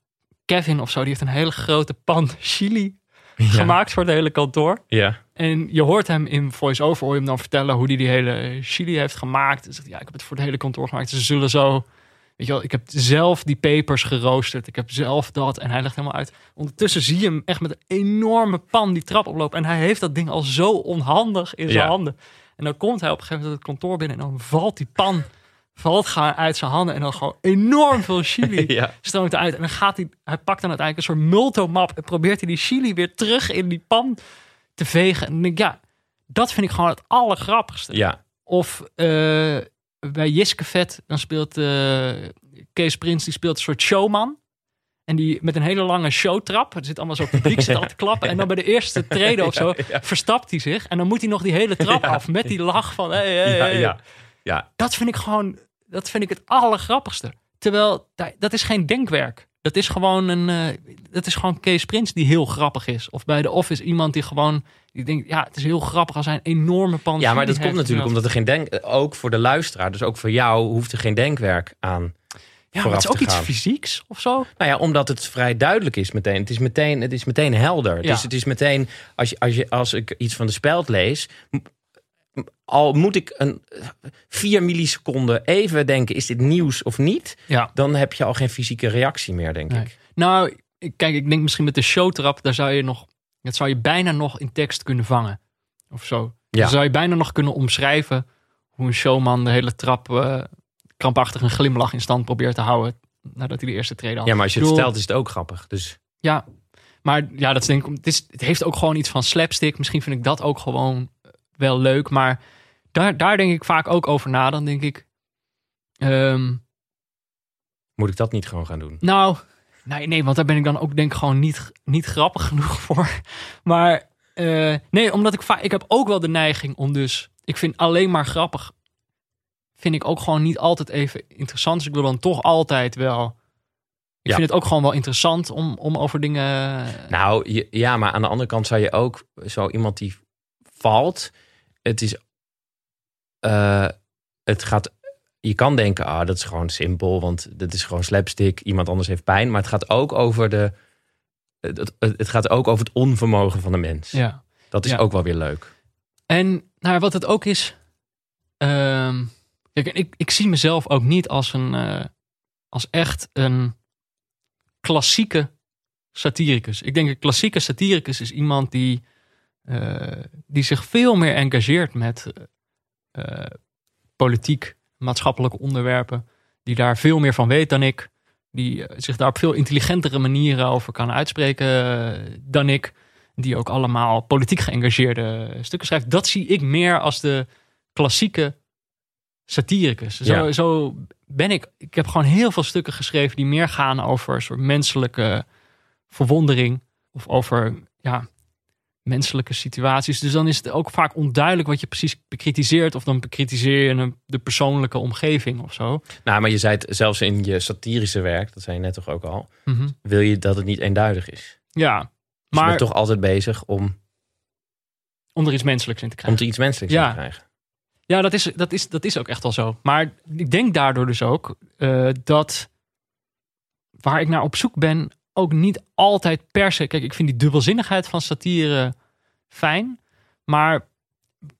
Kevin of zo, die heeft een hele grote pan chili ja. gemaakt voor het hele kantoor. Ja. En je hoort hem in voice-over, hoor je hem dan vertellen hoe hij die hele chili heeft gemaakt. Hij zegt, ja, ik heb het voor het hele kantoor gemaakt. Ze zullen zo, weet je wel, ik heb zelf die pepers geroosterd. Ik heb zelf dat. En hij legt helemaal uit. Ondertussen zie je hem echt met een enorme pan die trap oplopen. En hij heeft dat ding al zo onhandig in zijn Ja. handen. En dan komt hij op een gegeven moment het kantoor binnen en dan valt die pan valt gaan uit zijn handen en dan gewoon enorm veel chili ja. stroomt eruit. En dan gaat hij, hij pakt dan uiteindelijk een soort multomap en probeert hij die chili weer terug in die pan te vegen. En dan denk ik, ja, Dat vind ik gewoon het allergrappigste. Ja, Of eh, bij Jiske Vet, dan speelt eh, Kees Prins, die speelt een soort showman. En die met een hele lange showtrap. Er zit allemaal zo publiek zit al te klappen. En dan bij de eerste treden of zo verstapt hij zich. En dan moet hij nog die hele trap af met die lach van... Hey, hey, ja, hey. ja. ja. Dat vind ik gewoon, dat vind ik het allergrappigste. Terwijl, da- dat is geen denkwerk. Dat is gewoon een, eh, dat is gewoon Kees Prins die heel grappig is. Of bij de Office iemand die gewoon, die denkt, ja, het is heel grappig als hij een enorme pan. Ja, maar dat komt natuurlijk omdat er geen denk... Ook voor de luisteraar, dus ook voor jou, hoeft er geen denkwerk aan Ja, maar het is ook iets fysieks of zo. Nou ja, omdat het vrij duidelijk is meteen. Het is meteen, het is meteen helder. Ja. is, het is meteen, als, je, als, je, als ik iets van de speld lees... al moet ik een vier milliseconden even denken... is dit nieuws of niet? Ja. Dan heb je al geen fysieke reactie meer, denk Nee. ik. Nou, kijk, ik denk misschien met de showtrap, daar zou je nog, dat zou je bijna nog in tekst kunnen vangen. Of zo. Ja. Dan zou je bijna nog kunnen omschrijven hoe een showman de hele trap eh, krampachtig een glimlach in stand probeert te houden. Nadat hij de eerste trede had. Ja, maar als je het stelt, is het ook grappig. Dus Ja, maar ja, dat is denk ik, het, is, het heeft ook gewoon iets van slapstick. Misschien vind ik dat ook gewoon wel leuk. Maar daar, daar denk ik vaak ook over na. Dan denk ik, ehm, moet ik dat niet gewoon gaan doen? nou, nee, nee, want daar ben ik dan ook denk ik gewoon niet, niet grappig genoeg voor. Maar eh, nee, omdat ik vaak, ik heb ook wel de neiging om dus, ik vind alleen maar grappig, vind ik ook gewoon niet altijd even interessant. Dus ik wil dan toch altijd wel, ik Ja. vind het ook gewoon wel interessant om, om over dingen... Nou, je- ja, maar aan de andere kant zou je ook zo iemand die valt. Het is. eh, het gaat. Je kan denken, ah, dat is gewoon simpel, want dat is gewoon slapstick. Iemand anders heeft pijn. Maar het gaat ook over de. Het, gaat ook over het onvermogen van de mens. ja. Dat is Ja. ook wel weer leuk. En nou, wat het ook is. ehm, kijk, ik, ik zie mezelf ook niet als een. eh, als echt een klassieke satiricus. Ik denk een klassieke satiricus is iemand die. Eh, die zich veel meer engageert met eh, politiek, maatschappelijke onderwerpen. Die daar veel meer van weet dan ik. Die eh, zich daar op veel intelligentere manieren over kan uitspreken dan ik die ook allemaal politiek geëngageerde stukken schrijft. Dat zie ik meer als de klassieke satiricus. Zo, Ja. zo ben ik. Ik heb gewoon heel veel stukken geschreven die meer gaan over een soort menselijke verwondering. Of over ja, menselijke situaties. Dus dan is het ook vaak onduidelijk wat je precies bekritiseert. Of dan bekritiseer je de persoonlijke omgeving of zo. Nou, maar je zei het zelfs in je satirische werk, dat zei je net toch ook al. Mhm. Wil je dat het niet eenduidig is? Ja, Dus je maar bent toch altijd bezig om, om er iets menselijks in te om krijgen. er iets menselijks Ja. in te krijgen. Ja, dat is, dat, is, dat is ook echt wel zo. Maar ik denk daardoor dus ook eh, dat waar ik naar op zoek ben, ook niet altijd per se. Kijk, ik vind die dubbelzinnigheid van satire fijn. Maar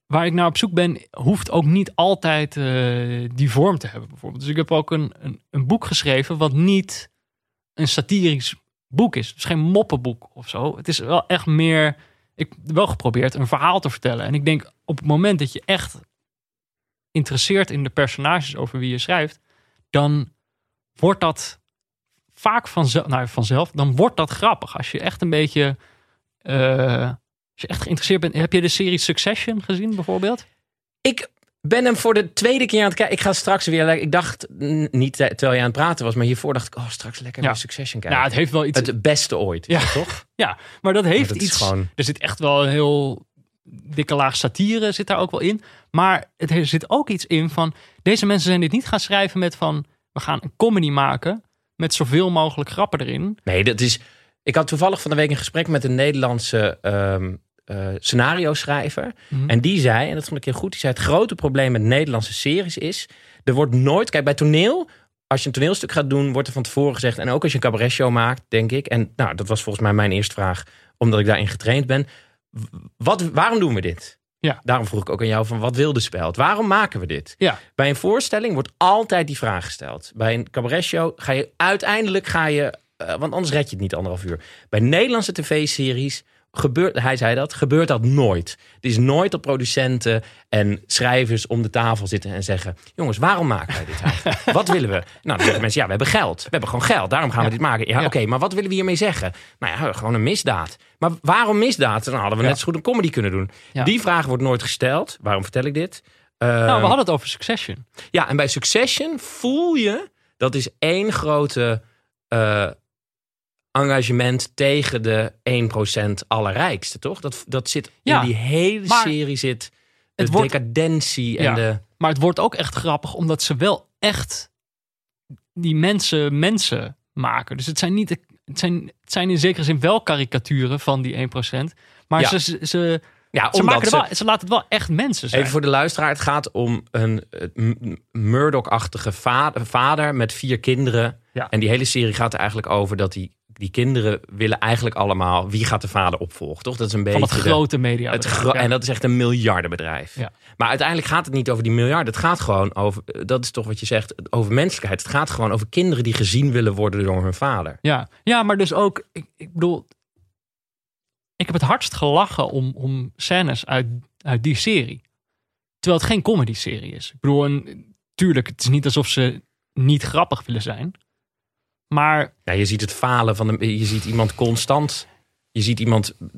waar ik naar op zoek ben, hoeft ook niet altijd eh, die vorm te hebben, bijvoorbeeld. Dus ik heb ook een, een, een boek geschreven wat niet een satirisch boek is. Is geen moppenboek of zo. Het is wel echt meer. Ik heb wel geprobeerd een verhaal te vertellen. En ik denk op het moment dat je echt interesseert in de personages over wie je schrijft, dan wordt dat vaak vanzelf, nou vanzelf, dan wordt dat grappig. Als je echt een beetje, eh, als je echt geïnteresseerd bent. Heb je de serie Succession gezien bijvoorbeeld? Ik ben hem voor de tweede keer aan het kijken. Ik ga straks weer. Ik dacht niet te- terwijl je aan het praten was, maar hiervoor dacht ik, oh, straks lekker Ja. naar Succession kijken. Ja, het heeft wel iets. het beste ooit, Ja. toch? ja, maar dat heeft dat iets. gewoon- Er zit echt wel een heel dikke laag satire zit daar ook wel in. Maar het er zit ook iets in van deze mensen zijn dit niet gaan schrijven met van we gaan een comedy maken met zoveel mogelijk grappen erin. Nee, dat is. Ik had toevallig van de week een gesprek met een Nederlandse ehm eh, scenario schrijver. Mhm. En die zei, en dat vond ik heel goed, die zei: het grote probleem met Nederlandse series is. Er wordt nooit. Kijk, bij toneel. Als je een toneelstuk gaat doen, wordt er van tevoren gezegd. En ook als je een cabaretshow maakt, denk ik. En nou, dat was volgens mij mijn eerste vraag, omdat ik daarin getraind ben. Wat, waarom doen we dit? Ja. Daarom vroeg ik ook aan jou van wat wil de speld? Waarom maken we dit? Ja. Bij een voorstelling wordt altijd die vraag gesteld. Bij een cabaretshow ga je uiteindelijk ga je, eh, want anders red je het niet anderhalf uur. Bij Nederlandse tv-series gebeurt, hij zei dat, gebeurt dat nooit. Het is nooit dat producenten en schrijvers om de tafel zitten en zeggen: Jongens, waarom maken wij dit eigenlijk? wat willen we? Nou, dan zeggen mensen: Ja, we hebben geld. We hebben gewoon geld. Daarom gaan we dit maken. Ja, Ja. oké, maar wat willen we hiermee zeggen? Nou ja, gewoon een misdaad. Maar waarom misdaad? Dan hadden we net zo goed een comedy kunnen doen. Die vraag wordt nooit gesteld. Waarom vertel ik dit? nou, Ehm, we hadden het over Succession. ja, en bij Succession voel je dat is één grote eh, engagement tegen de 1% allerrijkste, toch? Dat, dat zit Ja, in die hele serie zit de het wordt- decadentie en Ja. de... Maar het wordt ook echt grappig omdat ze wel echt die mensen mensen maken. Dus het zijn niet, het zijn, het zijn in zekere zin wel karikaturen van die 1%. Maar Ja. ze, ze, Ja, ze, maken ze... wel, ze laten het wel echt mensen zijn. Even voor de luisteraar, het gaat om een eh, Murdoch-achtige vader, vader met vier kinderen. Ja. En die hele serie gaat er eigenlijk over dat die, die kinderen willen eigenlijk allemaal... Wie gaat de vader opvolgen, toch? Dat is een beetje... van het grote media. Het gro- En dat is echt een miljardenbedrijf. Ja. Maar uiteindelijk gaat het niet over die miljarden. Het gaat gewoon over, dat is toch wat je zegt, over menselijkheid. Het gaat gewoon over kinderen die gezien willen worden door hun vader. Ja, ja maar dus ook, ik, ik bedoel, ik heb het hardst gelachen om, om scènes uit, uit die serie. Terwijl het geen comedy-serie is. Ik bedoel, en, tuurlijk, het is niet alsof ze niet grappig willen zijn. Maar Ja, je ziet het falen van de, je ziet iemand constant, je ziet iemand eh,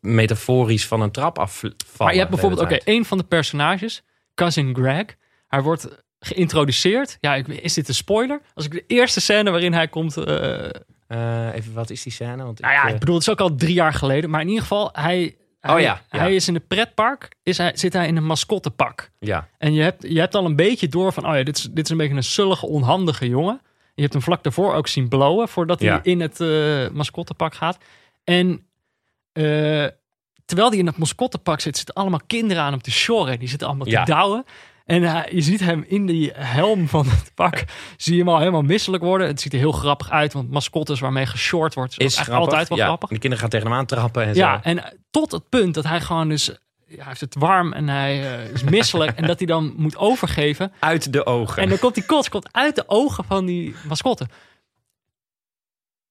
metaforisch van een trap afvallen. Maar je hebt bijvoorbeeld, oké, tijd. een van de personages, Cousin Greg. Hij wordt geïntroduceerd. Ja, ik, is dit een spoiler? Als ik de eerste scène waarin hij komt... eh, Eh, even, wat is die scène? Want nou ja, eh, ik bedoel, het is ook al drie jaar geleden. Maar in ieder geval, hij, hij, Oh ja, ja. hij is in een pretpark. Is hij, zit hij in een mascottepak. ja, En je hebt, je hebt al een beetje door van... Oh ja, dit is, dit is een beetje een sullige, onhandige jongen. Je hebt hem vlak daarvoor ook zien blowen... voordat hij Ja. in het eh mascottepak gaat. En... eh, terwijl hij in het mascottepak zit, zitten allemaal kinderen aan hem te sjorren. Die zitten allemaal Ja. te douwen. En hij- je ziet hem in die helm van het pak, zie je hem al helemaal misselijk worden. Het ziet er heel grappig uit, want mascottes waarmee geshort wordt, is, is eigenlijk altijd wel ja. grappig. De kinderen gaan tegen hem aantrappen en Ja, zo. en eh, tot het punt dat hij gewoon dus, ja, hij heeft het warm en hij eh, is misselijk. en dat hij dan moet overgeven. Uit de ogen. En dan komt die kots komt uit de ogen van die mascotte.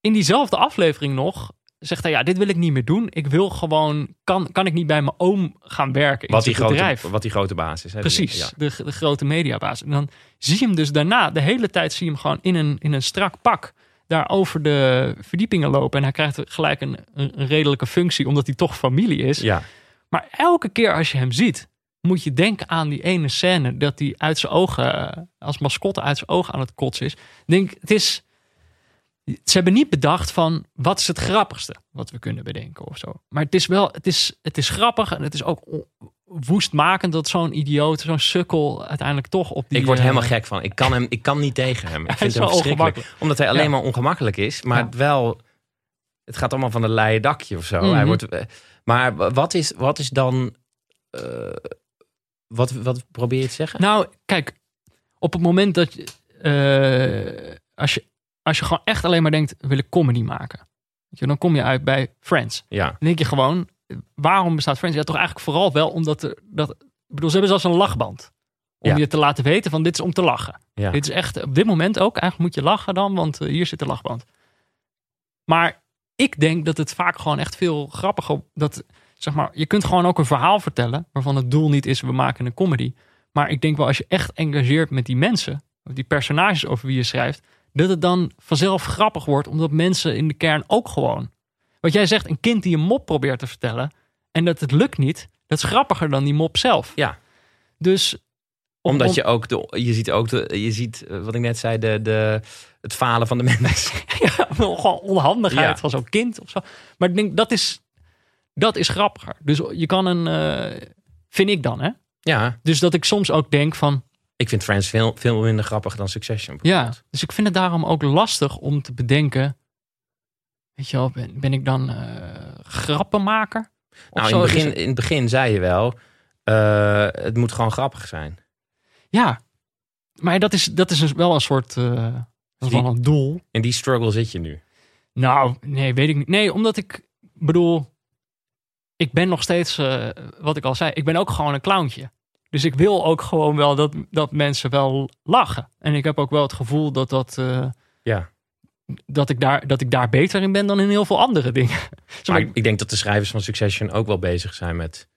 In diezelfde aflevering nog zegt hij, ja, dit wil ik niet meer doen. Ik wil gewoon, kan, kan ik niet bij mijn oom gaan werken in wat, die bedrijf? grote, wat die grote baas is. Hè? Precies, Ja. de, de grote mediabaas. En dan zie je hem dus daarna, de hele tijd zie je hem gewoon in een, in een strak pak daar over de verdiepingen lopen. En hij krijgt gelijk een, een redelijke functie, omdat hij toch familie is. ja. Maar elke keer als je hem ziet, moet je denken aan die ene scène dat hij uit zijn ogen, eh, als mascotte uit zijn ogen aan het kotsen is. Denk, het is. Ze hebben niet bedacht van wat is het grappigste wat we kunnen bedenken of zo. Maar het is wel, het is, het is grappig en het is ook woestmakend dat zo'n idioot, zo'n sukkel uiteindelijk toch op die. ik word eh, helemaal gek van. Ik kan, hem, ik kan niet tegen hem. Ik vind hem verschrikkelijk. Omdat hij alleen Ja. maar ongemakkelijk is. Maar Ja. wel... Het gaat allemaal van een leien dakje of zo. Mhm. hij wordt, eh, maar wat is, wat is dan... eh, wat, wat probeer je te zeggen? Nou, kijk, op het moment dat je, eh, als je, als je gewoon echt alleen maar denkt, wil ik comedy maken. Je, dan kom je uit bij Friends. ja. Dan denk je gewoon, waarom bestaat Friends? Ja, toch eigenlijk vooral wel omdat er, dat, ik bedoel, ze hebben zelfs een lachband. Om Ja. je te laten weten van dit is om te lachen. Ja. Dit is echt, op dit moment ook, eigenlijk moet je lachen dan, want eh, hier zit de lachband. Maar ik denk dat het vaak gewoon echt veel grappiger, dat, zeg maar, je kunt gewoon ook een verhaal vertellen, waarvan het doel niet is, we maken een comedy. Maar ik denk wel, als je echt engageert met die mensen, of die personages over wie je schrijft, dat het dan vanzelf grappig wordt, omdat mensen in de kern ook gewoon. Wat jij zegt, een kind die een mop probeert te vertellen en dat het lukt niet, dat is grappiger dan die mop zelf. Ja. Dus om- Omdat om- je ook, de, je ziet ook, de, je ziet, eh, wat ik net zei, de, de, het falen van de mensen. ja, gewoon onhandigheid Ja. van zo'n kind of zo. Maar ik denk dat is, dat is grappiger. Dus je kan een, eh, vind ik dan, hè? Ja, Dus dat ik soms ook denk van, ik vind Friends veel, veel minder grappig dan Succession. ja. Dus ik vind het daarom ook lastig om te bedenken, weet je wel, ben, ben ik dan eh, grappenmaker? Nou, in het, begin, in het begin zei je wel, eh, het moet gewoon grappig zijn. ja, maar dat is, dat is dus wel een soort, dat is een doel. In die struggle zit je nu. Nou, nee, weet ik niet. Nee, omdat ik bedoel, ik ben nog steeds, eh, wat ik al zei, ik ben ook gewoon een clowntje. Dus ik wil ook gewoon wel dat, dat mensen wel lachen. En ik heb ook wel het gevoel dat dat, eh, Ja. dat ik, daar, dat ik daar beter in ben dan in heel veel andere dingen. Maar maar, ik, ik denk dat de schrijvers van Succession ook wel bezig zijn met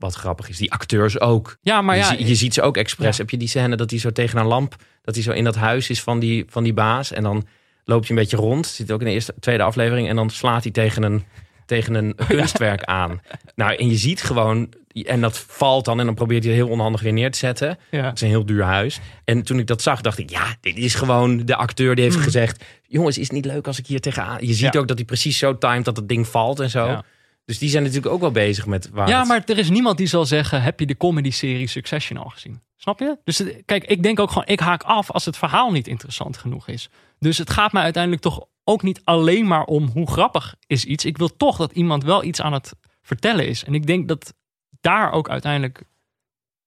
wat grappig is. Die acteurs ook. ja, maar je, ja, je ziet ze ook expres. Ja. Heb je die scène dat hij zo tegen een lamp, dat hij zo in dat huis is van die, van die baas. En dan loopt hij een beetje rond. Zit ook in de eerste, tweede aflevering. En dan slaat hij tegen een, tegen een kunstwerk aan. Nou, en je ziet gewoon, en dat valt dan. En dan probeert hij heel onhandig weer neer te zetten. ja. Het is een heel duur huis. En toen ik dat zag, dacht ik, ja, dit is gewoon de acteur die heeft Mhm. gezegd: Jongens, is het niet leuk als ik hier tegenaan. Je ziet ook dat hij precies zo timed dat het ding valt en zo. Dus die zijn natuurlijk ook wel bezig met waar. Ja, maar er is niemand die zal zeggen: heb je de comedy-serie Succession al gezien? Snap je? Dus het- kijk, ik denk ook gewoon: ik haak af als het verhaal niet interessant genoeg is. Dus het gaat mij uiteindelijk toch ook niet alleen maar om hoe grappig is iets. Ik wil toch dat iemand wel iets aan het vertellen is. En ik denk dat daar ook uiteindelijk,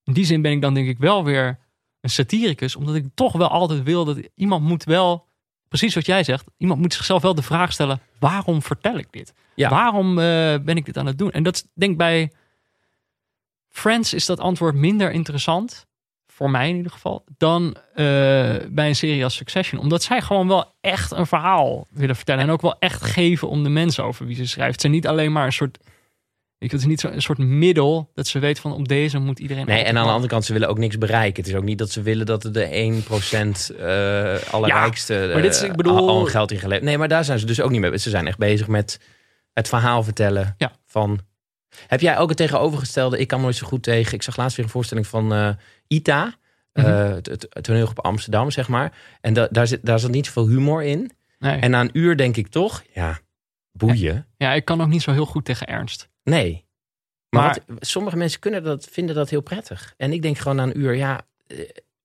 in die zin ben ik dan denk ik wel weer een satiricus, omdat ik toch wel altijd wil dat iemand moet wel, precies wat jij zegt, iemand moet zichzelf wel de vraag stellen: waarom vertel ik dit? Ja. Waarom eh, ben ik dit aan het doen? En dat is, denk ik bij Friends is dat antwoord minder interessant, voor mij in ieder geval, dan eh, bij een serie als Succession. Omdat zij gewoon wel echt een verhaal willen vertellen. En ook wel echt geven om de mensen over wie ze schrijft. Het zijn niet alleen maar een soort. Ik, het is niet zo, een soort middel dat ze weet van op deze moet iedereen. Nee, en aan de andere kant, ze willen ook niks bereiken. Het is ook niet dat ze willen dat de 1% eh allerrijkste maar dit is- eh, ik bedoel- al, geld in geleverd. Nee, maar daar zijn ze dus ook niet mee. Ze zijn echt bezig met het verhaal vertellen Ja. van... Heb jij ook het tegenovergestelde? Ik kan nooit zo goed tegen. Ik zag laatst weer een voorstelling van eh, Ita. Eh, het, het, het toneelgroep Amsterdam, zeg maar. En da, daar, zit, daar zat niet zoveel humor in. Nee. En na een uur denk ik toch, ja, boeien. ja, ik kan ook niet zo heel goed tegen ernst. Nee. Maar, Maar- wat- sommige mensen kunnen dat, vinden dat heel prettig. En ik denk gewoon na een uur, ja, eh,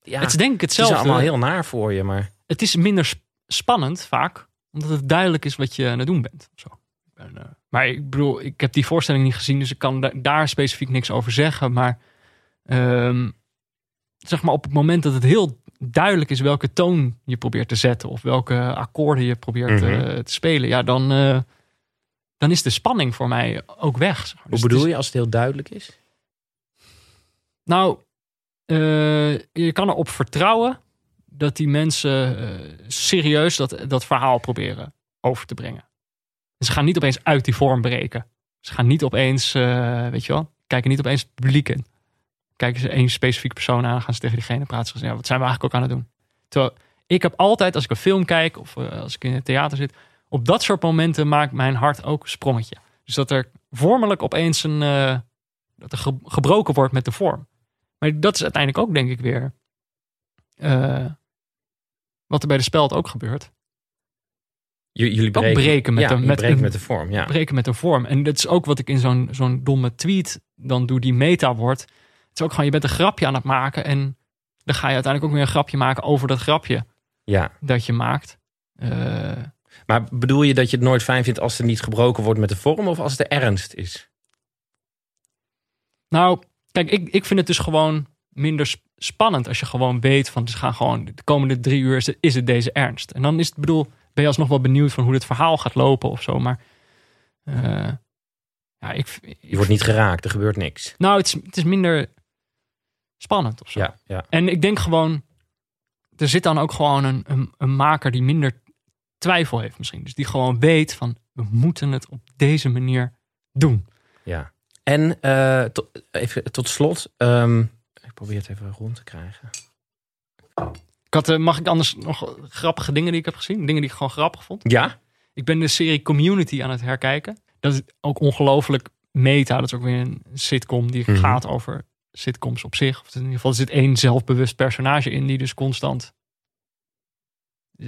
ja het is denk ik het is hetzelfde. allemaal heel naar voor je. Maar het is minder sp- spannend vaak, omdat het duidelijk is wat je aan het doen bent. Zo. En, eh, maar ik bedoel, ik heb die voorstelling niet gezien, dus ik kan da- daar specifiek niks over zeggen. Maar ehm, zeg maar op het moment dat het heel duidelijk is welke toon je probeert te zetten of welke akkoorden je probeert Mhm. eh, te spelen, ja, dan, dan is de spanning voor mij ook weg. hoe Dus het bedoel is- je als het heel duidelijk is? Nou, eh, je kan erop vertrouwen dat die mensen eh, serieus dat, dat verhaal proberen over te brengen. En ze gaan niet opeens uit die vorm breken. Ze gaan niet opeens, eh, weet je wel, kijken niet opeens het publiek in. Kijken ze één specifieke persoon aan, gaan ze tegen diegene praten. Ze zeggen, ja, wat zijn we eigenlijk ook aan het doen? Terwijl ik heb altijd, als ik een film kijk of als ik in het theater zit, op dat soort momenten maakt mijn hart ook een sprongetje. Dus dat er vormelijk opeens een, eh, dat er ge- gebroken wordt met de vorm. Maar dat is uiteindelijk ook, denk ik, weer eh, wat er bij de speld ook gebeurt. J- jullie Ook breken, met ja, je met breken met de vorm. Ja. Breken met een vorm. En dat is ook wat ik in zo'n zo'n domme tweet dan doe, die meta wordt. Het is ook gewoon, je bent een grapje aan het maken en dan ga je uiteindelijk ook weer een grapje maken over dat grapje ja. dat je maakt. Eh, Maar bedoel je dat je het nooit fijn vindt als er niet gebroken wordt met de vorm of als het de ernst is? Nou, kijk, ik, ik vind het dus gewoon minder sp- spannend als je gewoon weet van, ze gaan gewoon de komende drie uur is het, is het deze ernst. En dan is het, bedoel, ben je alsnog wel benieuwd van hoe het verhaal gaat lopen of zo. Maar eh, ja, ik, ik- Je wordt niet geraakt, er gebeurt niks. nou, het is, het is minder spannend of zo. Ja, ja. En ik denk gewoon, er zit dan ook gewoon een, een, een maker die minder twijfel heeft misschien. Dus die gewoon weet van, we moeten het op deze manier doen. ja. En eh, to- even tot slot, ehm, ik probeer het even rond te krijgen. Ik had, eh, mag ik anders nog grappige dingen die ik heb gezien? Dingen die ik gewoon grappig vond? Ja? Ik ben de serie Community aan het herkijken. Dat is ook ongelooflijk meta. Dat is ook weer een sitcom die Mhm. gaat over sitcoms op zich. Of in ieder geval er zit één zelfbewust personage in die dus constant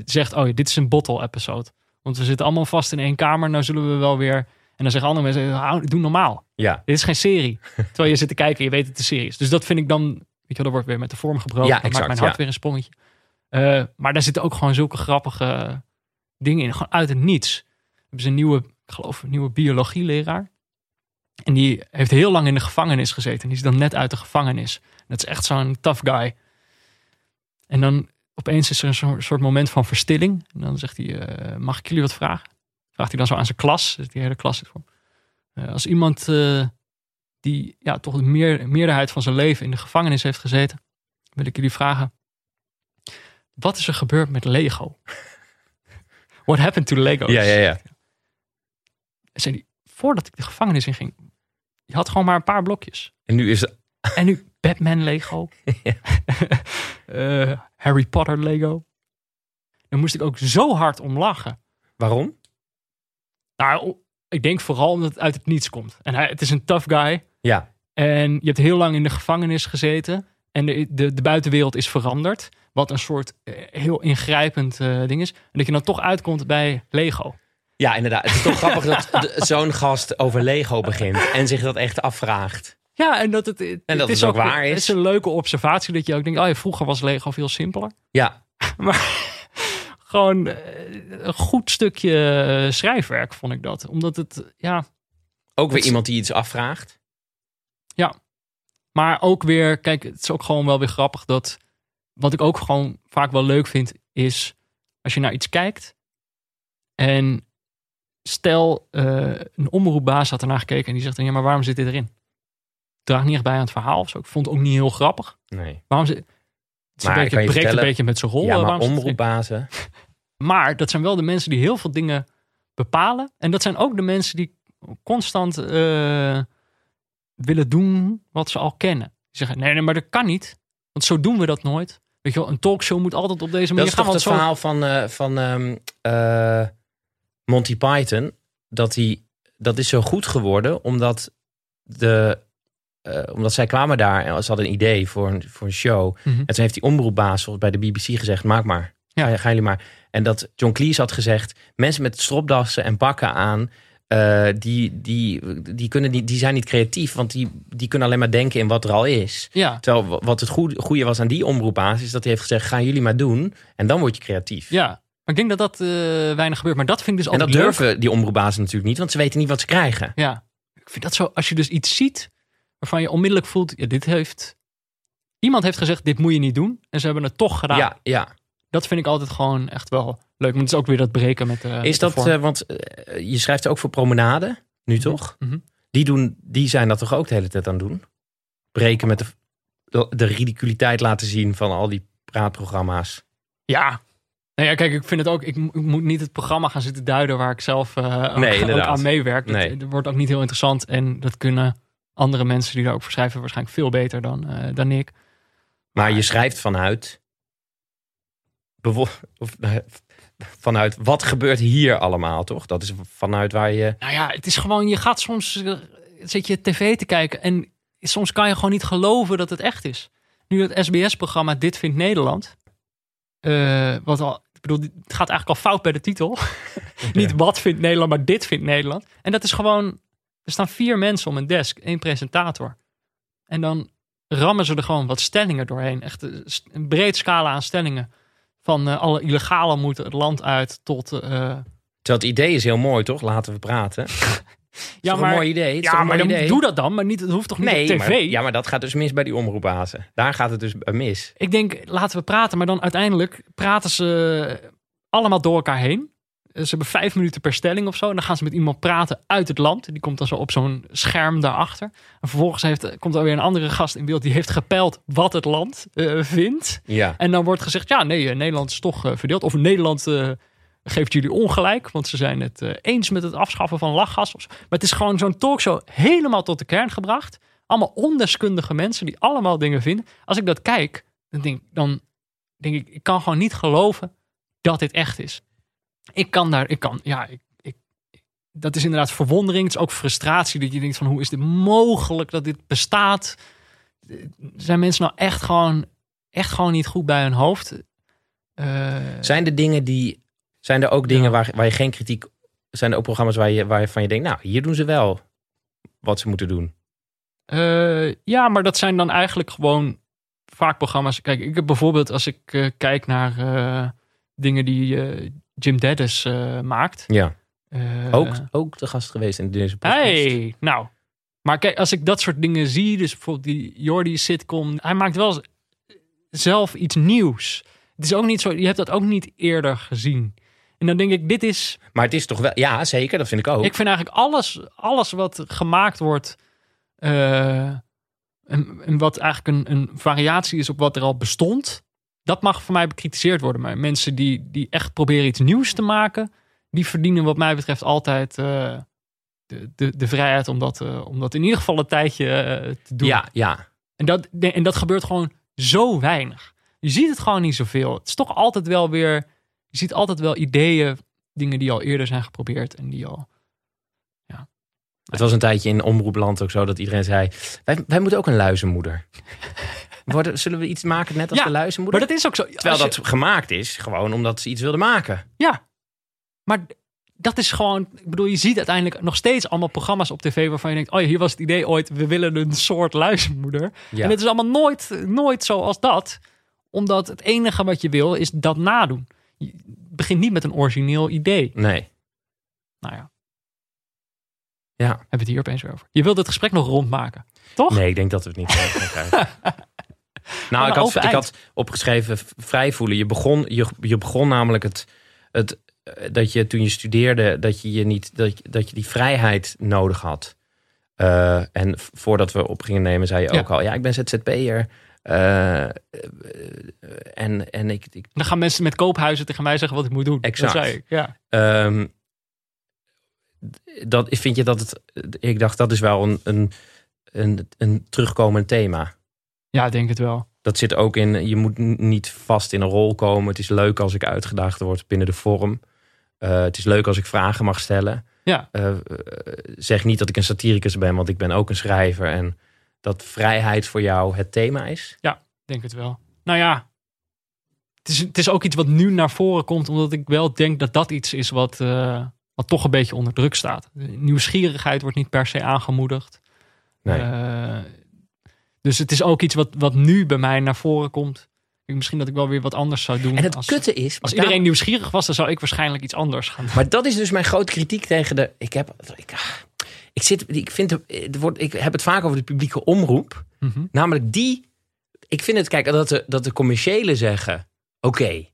zegt: Oh, dit is een bottle episode. Want we zitten allemaal vast in één kamer. Nou zullen we wel weer. En dan zeggen andere mensen: "Hou- Doe normaal. Ja. Dit is geen serie. Terwijl je zit te kijken en je weet het is serie is. Dus dat vind ik dan. Weet je, wel, dat wordt weer met de vorm gebroken. Ja, dat maakt mijn hart ja. weer een sprongetje. Eh, maar daar zitten ook gewoon zulke grappige dingen in. Gewoon uit het niets. Hebben ze een nieuwe, ik geloof, een nieuwe biologieleraar. En die heeft heel lang in de gevangenis gezeten. Die is dan net uit de gevangenis. Dat is echt zo'n tough guy. En dan opeens is er een soort soort moment van verstilling. En dan zegt hij, eh, mag ik jullie wat vragen? Vraagt hij dan zo aan zijn klas. Dus die hele klas zit voor. Eh, als iemand eh, die ja, toch de meer, meerderheid van zijn leven in de gevangenis heeft gezeten, wil ik jullie vragen: wat is er gebeurd met Lego? What happened to Legos? Ja, ja, ja. Zei die, voordat ik de gevangenis in ging, je had gewoon maar een paar blokjes. En nu is het... En nu Batman Lego. Eh, Harry Potter Lego. Daar moest ik ook zo hard om lachen. Waarom? Nou, ik denk vooral omdat het uit het niets komt. En hij, het is een tough guy. Ja. En je hebt heel lang in de gevangenis gezeten. En de, de, de buitenwereld is veranderd. Wat een soort eh, heel ingrijpend eh, ding is. En dat je dan toch uitkomt bij Lego. Ja, inderdaad. Het is toch grappig dat zo'n gast over Lego begint en zich dat echt afvraagt. Ja, en dat het, En het dat is het ook waar Het is. is een leuke observatie dat je ook denkt, oh ja, vroeger was Lego veel simpeler. Ja, Maar gewoon eh, een goed stukje eh, schrijfwerk vond ik dat. Omdat het, ja, ook weer iemand die iets afvraagt. maar ook weer, kijk, het is ook gewoon wel weer grappig dat, wat ik ook gewoon vaak wel leuk vind, is als je naar iets kijkt en stel eh, een omroepbaas had ernaar gekeken en die zegt dan, ja, maar waarom zit dit erin? Draagt niet echt bij aan het verhaal of zo. Ik vond het ook niet heel grappig. Nee. Waarom zit... Het, is een Maar beetje, breekt vertellen- een beetje met zijn rol. Ja, eh, maar omroepbazen. Maar dat zijn wel de mensen die heel veel dingen bepalen. En dat zijn ook de mensen die constant eh, willen doen wat ze al kennen. Die zeggen, nee, nee, maar dat kan niet. Want zo doen we dat nooit. Weet je wel, een talkshow moet altijd op deze Dat manier is gaan. toch Want het verhaal van, eh, van ehm, eh, Monty Python. Dat, die, dat is zo goed geworden omdat, de, eh, omdat zij kwamen daar en ze hadden een idee voor een, voor een show. Mhm. En toen heeft die omroepbaas bij de BBC gezegd, maak maar. Ja. Gaan jullie maar. En dat John Cleese had gezegd, mensen met stropdassen en pakken aan... eh, die, die, die, kunnen niet, die zijn niet creatief, want die, die kunnen alleen maar denken in wat er al is. Ja, Terwijl wa- wat het goede, goede was aan die omroepbaas is dat hij heeft gezegd: gaan jullie maar doen en dan word je creatief. ja. Maar ik denk dat dat eh, weinig gebeurt. Maar dat vind ik dus en dat leuk. durven die omroepbazen natuurlijk niet, want ze weten niet wat ze krijgen. Ja, ik vind dat zo. Als je dus iets ziet waarvan je onmiddellijk voelt, ja, dit heeft... Iemand heeft gezegd, dit moet je niet doen. En ze hebben het toch gedaan. Ja, ja. Dat vind ik altijd gewoon echt wel leuk. Maar het is ook weer dat breken met de met Is dat, eh, want eh, je schrijft ook voor Promenade, nu toch? Mhm. Die, doen, die zijn dat toch ook de hele tijd aan het doen? Breken met de, de, de ridiculiteit laten zien van al die praatprogramma's. Ja. Nou ja, kijk, ik vind het ook. Ik, mo- ik moet niet het programma gaan zitten duiden waar ik zelf eh, ook, Nee, ook aan meewerk. Nee. dat wordt ook niet heel interessant. En dat kunnen andere mensen die daar ook voor schrijven waarschijnlijk veel beter dan, eh, dan ik. Maar je schrijft vanuit. Of, eh, vanuit wat gebeurt hier allemaal, toch? Dat is vanuit waar je. Nou ja, het is gewoon, je gaat soms, eh, zit je tv te kijken en soms kan je gewoon niet geloven dat het echt is. Nu het SBS-programma Dit Vindt Nederland, wat al, ik bedoel, het gaat eigenlijk al fout bij de titel. niet wat vindt Nederland, maar dit vindt Nederland. En dat is gewoon, er staan vier mensen om een desk, één presentator. En dan rammen ze er gewoon wat stellingen doorheen. Echt eh, een breed scala aan stellingen. Van eh, alle illegale moeten het land uit tot... eh, Terwijl het idee is heel mooi, toch? Laten we praten. ja, een mooi idee? Het Ja, maar mooi dan, idee? doe dat dan. Maar niet, het hoeft toch niet nee, op tv? Maar, ja, maar dat gaat dus mis bij die omroepbazen. Daar gaat het dus mis. Ik denk, laten we praten. Maar dan uiteindelijk praten ze allemaal door elkaar heen. Ze hebben vijf minuten per stelling of zo. En dan gaan ze met iemand praten uit het land. Die komt dan zo op zo'n scherm daarachter. En vervolgens heeft, komt er weer een andere gast in beeld. Die heeft gepeild wat het land eh, vindt. Ja. En dan wordt gezegd, ja nee, eh, Nederland is toch eh, verdeeld. Of Nederland eh, geeft jullie ongelijk. Want ze zijn het eh, eens met het afschaffen van lachgas. Maar het is gewoon zo'n talkshow helemaal tot de kern gebracht. Allemaal ondeskundige mensen die allemaal dingen vinden. Als ik dat kijk, dan denk, dan denk ik, ik kan gewoon niet geloven dat dit echt is. Ik kan daar, ik kan, ja, ik, ik, dat is inderdaad verwondering. Het is ook frustratie dat je denkt van, hoe is dit mogelijk dat dit bestaat? Zijn mensen nou echt gewoon, echt gewoon niet goed bij hun hoofd? Eh, Zijn er dingen die. Zijn er ook dingen Ja. waar, waar je geen kritiek. Zijn er ook programma's waar je, waarvan je denkt, nou, hier doen ze wel wat ze moeten doen. Eh, ja, maar dat zijn dan eigenlijk gewoon vaak programma's. Kijk, ik heb bijvoorbeeld als ik eh, kijk naar dingen die Jim Dennis eh, maakt. Ja. Eh, Ook, ook de gast geweest in deze podcast. Hey, nou. Maar kijk, als ik dat soort dingen zie, dus bijvoorbeeld die Jordi sitcom, hij maakt wel zelf iets nieuws. Het is ook niet zo, je hebt dat ook niet eerder gezien. En dan denk ik, dit is, Maar het is toch wel. Ja, zeker, dat vind ik ook. ik vind eigenlijk alles, alles wat gemaakt wordt, eh, en, en wat eigenlijk een, een variatie is op wat er al bestond, dat mag voor mij bekritiseerd worden. Maar mensen die, die echt proberen iets nieuws te maken, die verdienen wat mij betreft altijd eh, de, de, de vrijheid om dat, eh, om dat in ieder geval een tijdje eh, te doen. Ja, ja. En dat, en dat gebeurt gewoon zo weinig. Je ziet het gewoon niet zoveel. Het is toch altijd wel weer. Je ziet altijd wel ideeën, dingen die al eerder zijn geprobeerd en die al. Het was een tijdje in Omroepland ook zo dat iedereen zei... wij, wij moeten ook een luizenmoeder. Worden, zullen we iets maken net als Ja, de luizenmoeder? Maar dat is ook zo. Terwijl je- dat gemaakt is, gewoon omdat ze iets wilden maken. Ja, maar dat is gewoon. Ik bedoel, je ziet uiteindelijk nog steeds allemaal programma's op tv waarvan je denkt: oh ja, hier was het idee ooit, we willen een soort luizenmoeder. Ja. En het is allemaal nooit, nooit zoals dat, omdat het enige wat je wil is dat nadoen. Je begint niet met een origineel idee. Nee. Nou ja, Ja. hebben we het hier opeens weer over. Je wilt het gesprek nog rondmaken, toch? Nee, ik denk dat we het niet gaan krijgen. Nou, ik had, ik had opgeschreven vrij voelen. Je begon, je, je begon namelijk het, het eh, dat je toen je studeerde, dat je, je niet, dat, je- dat je die vrijheid nodig had. Eh, en voordat we op gingen nemen, zei je Ja. ook al, ja, ik ben ZZP'er. Eh, en, en ik, ik Dan gaan mensen met koophuizen tegen mij zeggen wat ik moet doen. Exact. Dat zei ik, ja. Ehm, dat, vind je dat het. Ik dacht dat is wel een, een, een, een terugkomend thema. Ja, ik denk het wel. Dat zit ook in. Je moet niet vast in een rol komen. Het is leuk als ik uitgedaagd word binnen de vorm. Eh, het is leuk als ik vragen mag stellen. Ja, Eh, eh, zeg niet dat ik een satiricus ben, want ik ben ook een schrijver. En dat vrijheid voor jou het thema is. ik denk het wel. Nou ja, het is, het is ook iets wat nu naar voren komt, omdat ik wel denk dat dat iets is wat, wat toch een beetje onder druk staat. Nieuwsgierigheid wordt niet per se aangemoedigd. Nee. Dus het is ook iets wat, wat nu bij mij naar voren komt. Misschien dat ik wel weer wat anders zou doen. en het als, kutte is. als daar- iedereen nieuwsgierig was, dan zou ik waarschijnlijk iets anders gaan doen. Maar dat is dus mijn grote kritiek tegen de. Ik heb. Ik, ik, zit, ik, vind, ik heb het vaak over de publieke omroep. Mhm. Namelijk die. Ik vind het, kijk, dat de, dat de commerciële zeggen: oké,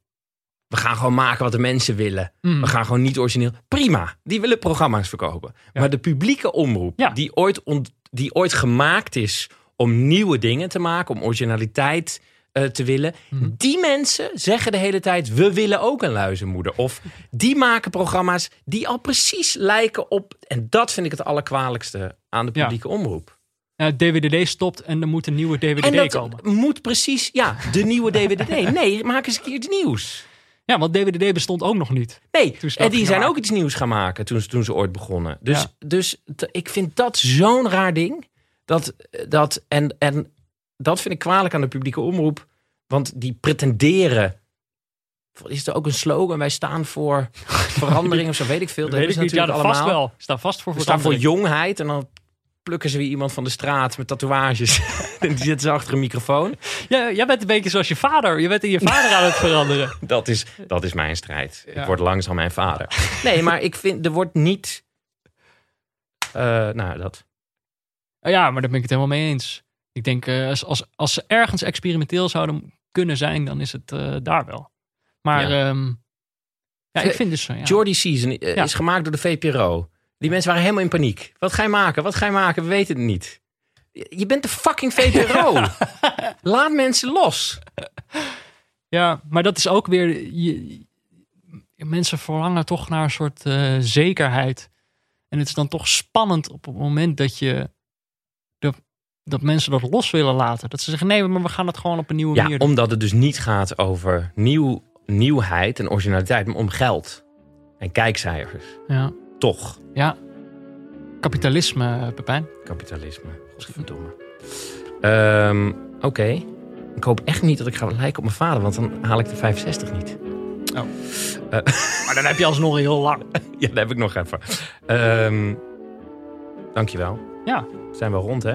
we gaan gewoon maken wat de mensen willen. Mm. We gaan gewoon niet origineel. Prima, die willen programma's verkopen. Ja. Maar de publieke omroep, Ja. die, ooit ont- die ooit gemaakt is om nieuwe dingen te maken, om originaliteit eh, te willen. Mhm. Die mensen zeggen de hele tijd: we willen ook een luizenmoeder. Of die maken programma's die al precies lijken op. En dat vind ik het allerkwalijkste aan de Ja. publieke omroep. Ja, DWDD stopt en er moet een nieuwe DWDD En dat komen. moet precies, ja, de nieuwe DWDD. Nee, maak eens een keer iets nieuws. Ja, want DWDD bestond ook nog niet. Nee, en die zijn ook iets nieuws gaan maken toen, ze- toen ze ooit begonnen. Dus, Ja. dus ik vind dat zo'n raar ding. Dat, dat, en, en dat vind ik kwalijk aan de publieke omroep. Want die pretenderen. Is er ook een slogan? Wij staan voor verandering of zo, weet ik veel. Dat Weet ik hebben niet. ze Ja, natuurlijk vast allemaal. wel. Staan vast voor We staan voor jongheid en dan plukken ze weer iemand van de straat met tatoeages. en die zitten ze achter een microfoon. Ja, jij bent een beetje zoals je vader. Je bent in je vader aan het veranderen. Dat is, dat is mijn strijd. Ja. Ik word langzaam mijn vader. Nee, maar ik vind, er wordt niet... eh, nou, dat. Ja, maar daar ben ik het helemaal mee eens. Ik denk, eh, als, als, als ze ergens experimenteel zouden kunnen zijn, dan is het eh, daar wel. Maar Ja. ja, ja ik vind dus zo. Ja. Jordy Season eh, Ja. is gemaakt door de VPRO. Die mensen waren helemaal in paniek. Wat ga je maken? Wat ga je maken? We weten het niet. Je bent de fucking VPRO. Laat mensen los. Ja, maar dat is ook weer. Je, mensen verlangen toch naar een soort eh, zekerheid. En het is dan toch spannend op het moment dat je. Dat, mensen dat los willen laten. Dat ze zeggen: nee, maar we gaan het gewoon op een nieuwe Ja, manier doen. omdat het dus niet gaat over nieuw, nieuwheid en originaliteit, maar om geld. En kijkcijfers. Ja. Toch. ja. Kapitalisme, Pepijn. Kapitalisme. Godverdomme. Ehm Oké. Ik hoop echt niet dat ik ga lijken op mijn vader, want dan haal ik de 65 niet. Maar dan heb je alsnog heel lang. Ja, dat heb ik nog even. Ehm dankjewel. Ja. Zijn we rond, hè?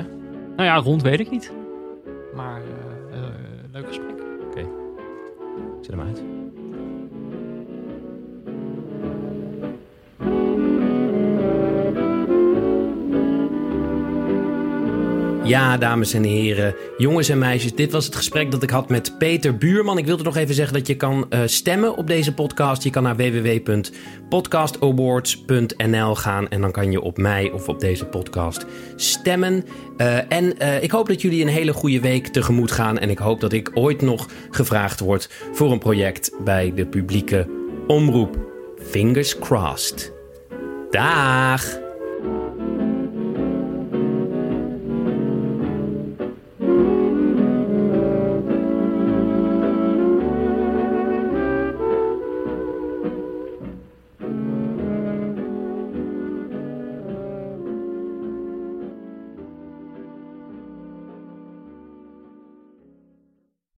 Nou ja, rond weet ik niet. Maar eh, eh, leuk gesprek. Zet hem uit. Ja, dames en heren, jongens en meisjes, dit was het gesprek dat ik had met Peter Buurman. Ik wilde nog even zeggen dat je kan eh, stemmen op deze podcast. Je kan naar www.podcastawards.nl gaan en dan kan je op mij of op deze podcast stemmen. Eh, en eh, ik hoop dat jullie een hele goede week tegemoet gaan en ik hoop dat ik ooit nog gevraagd word voor een project bij de publieke omroep. Fingers crossed. Dag!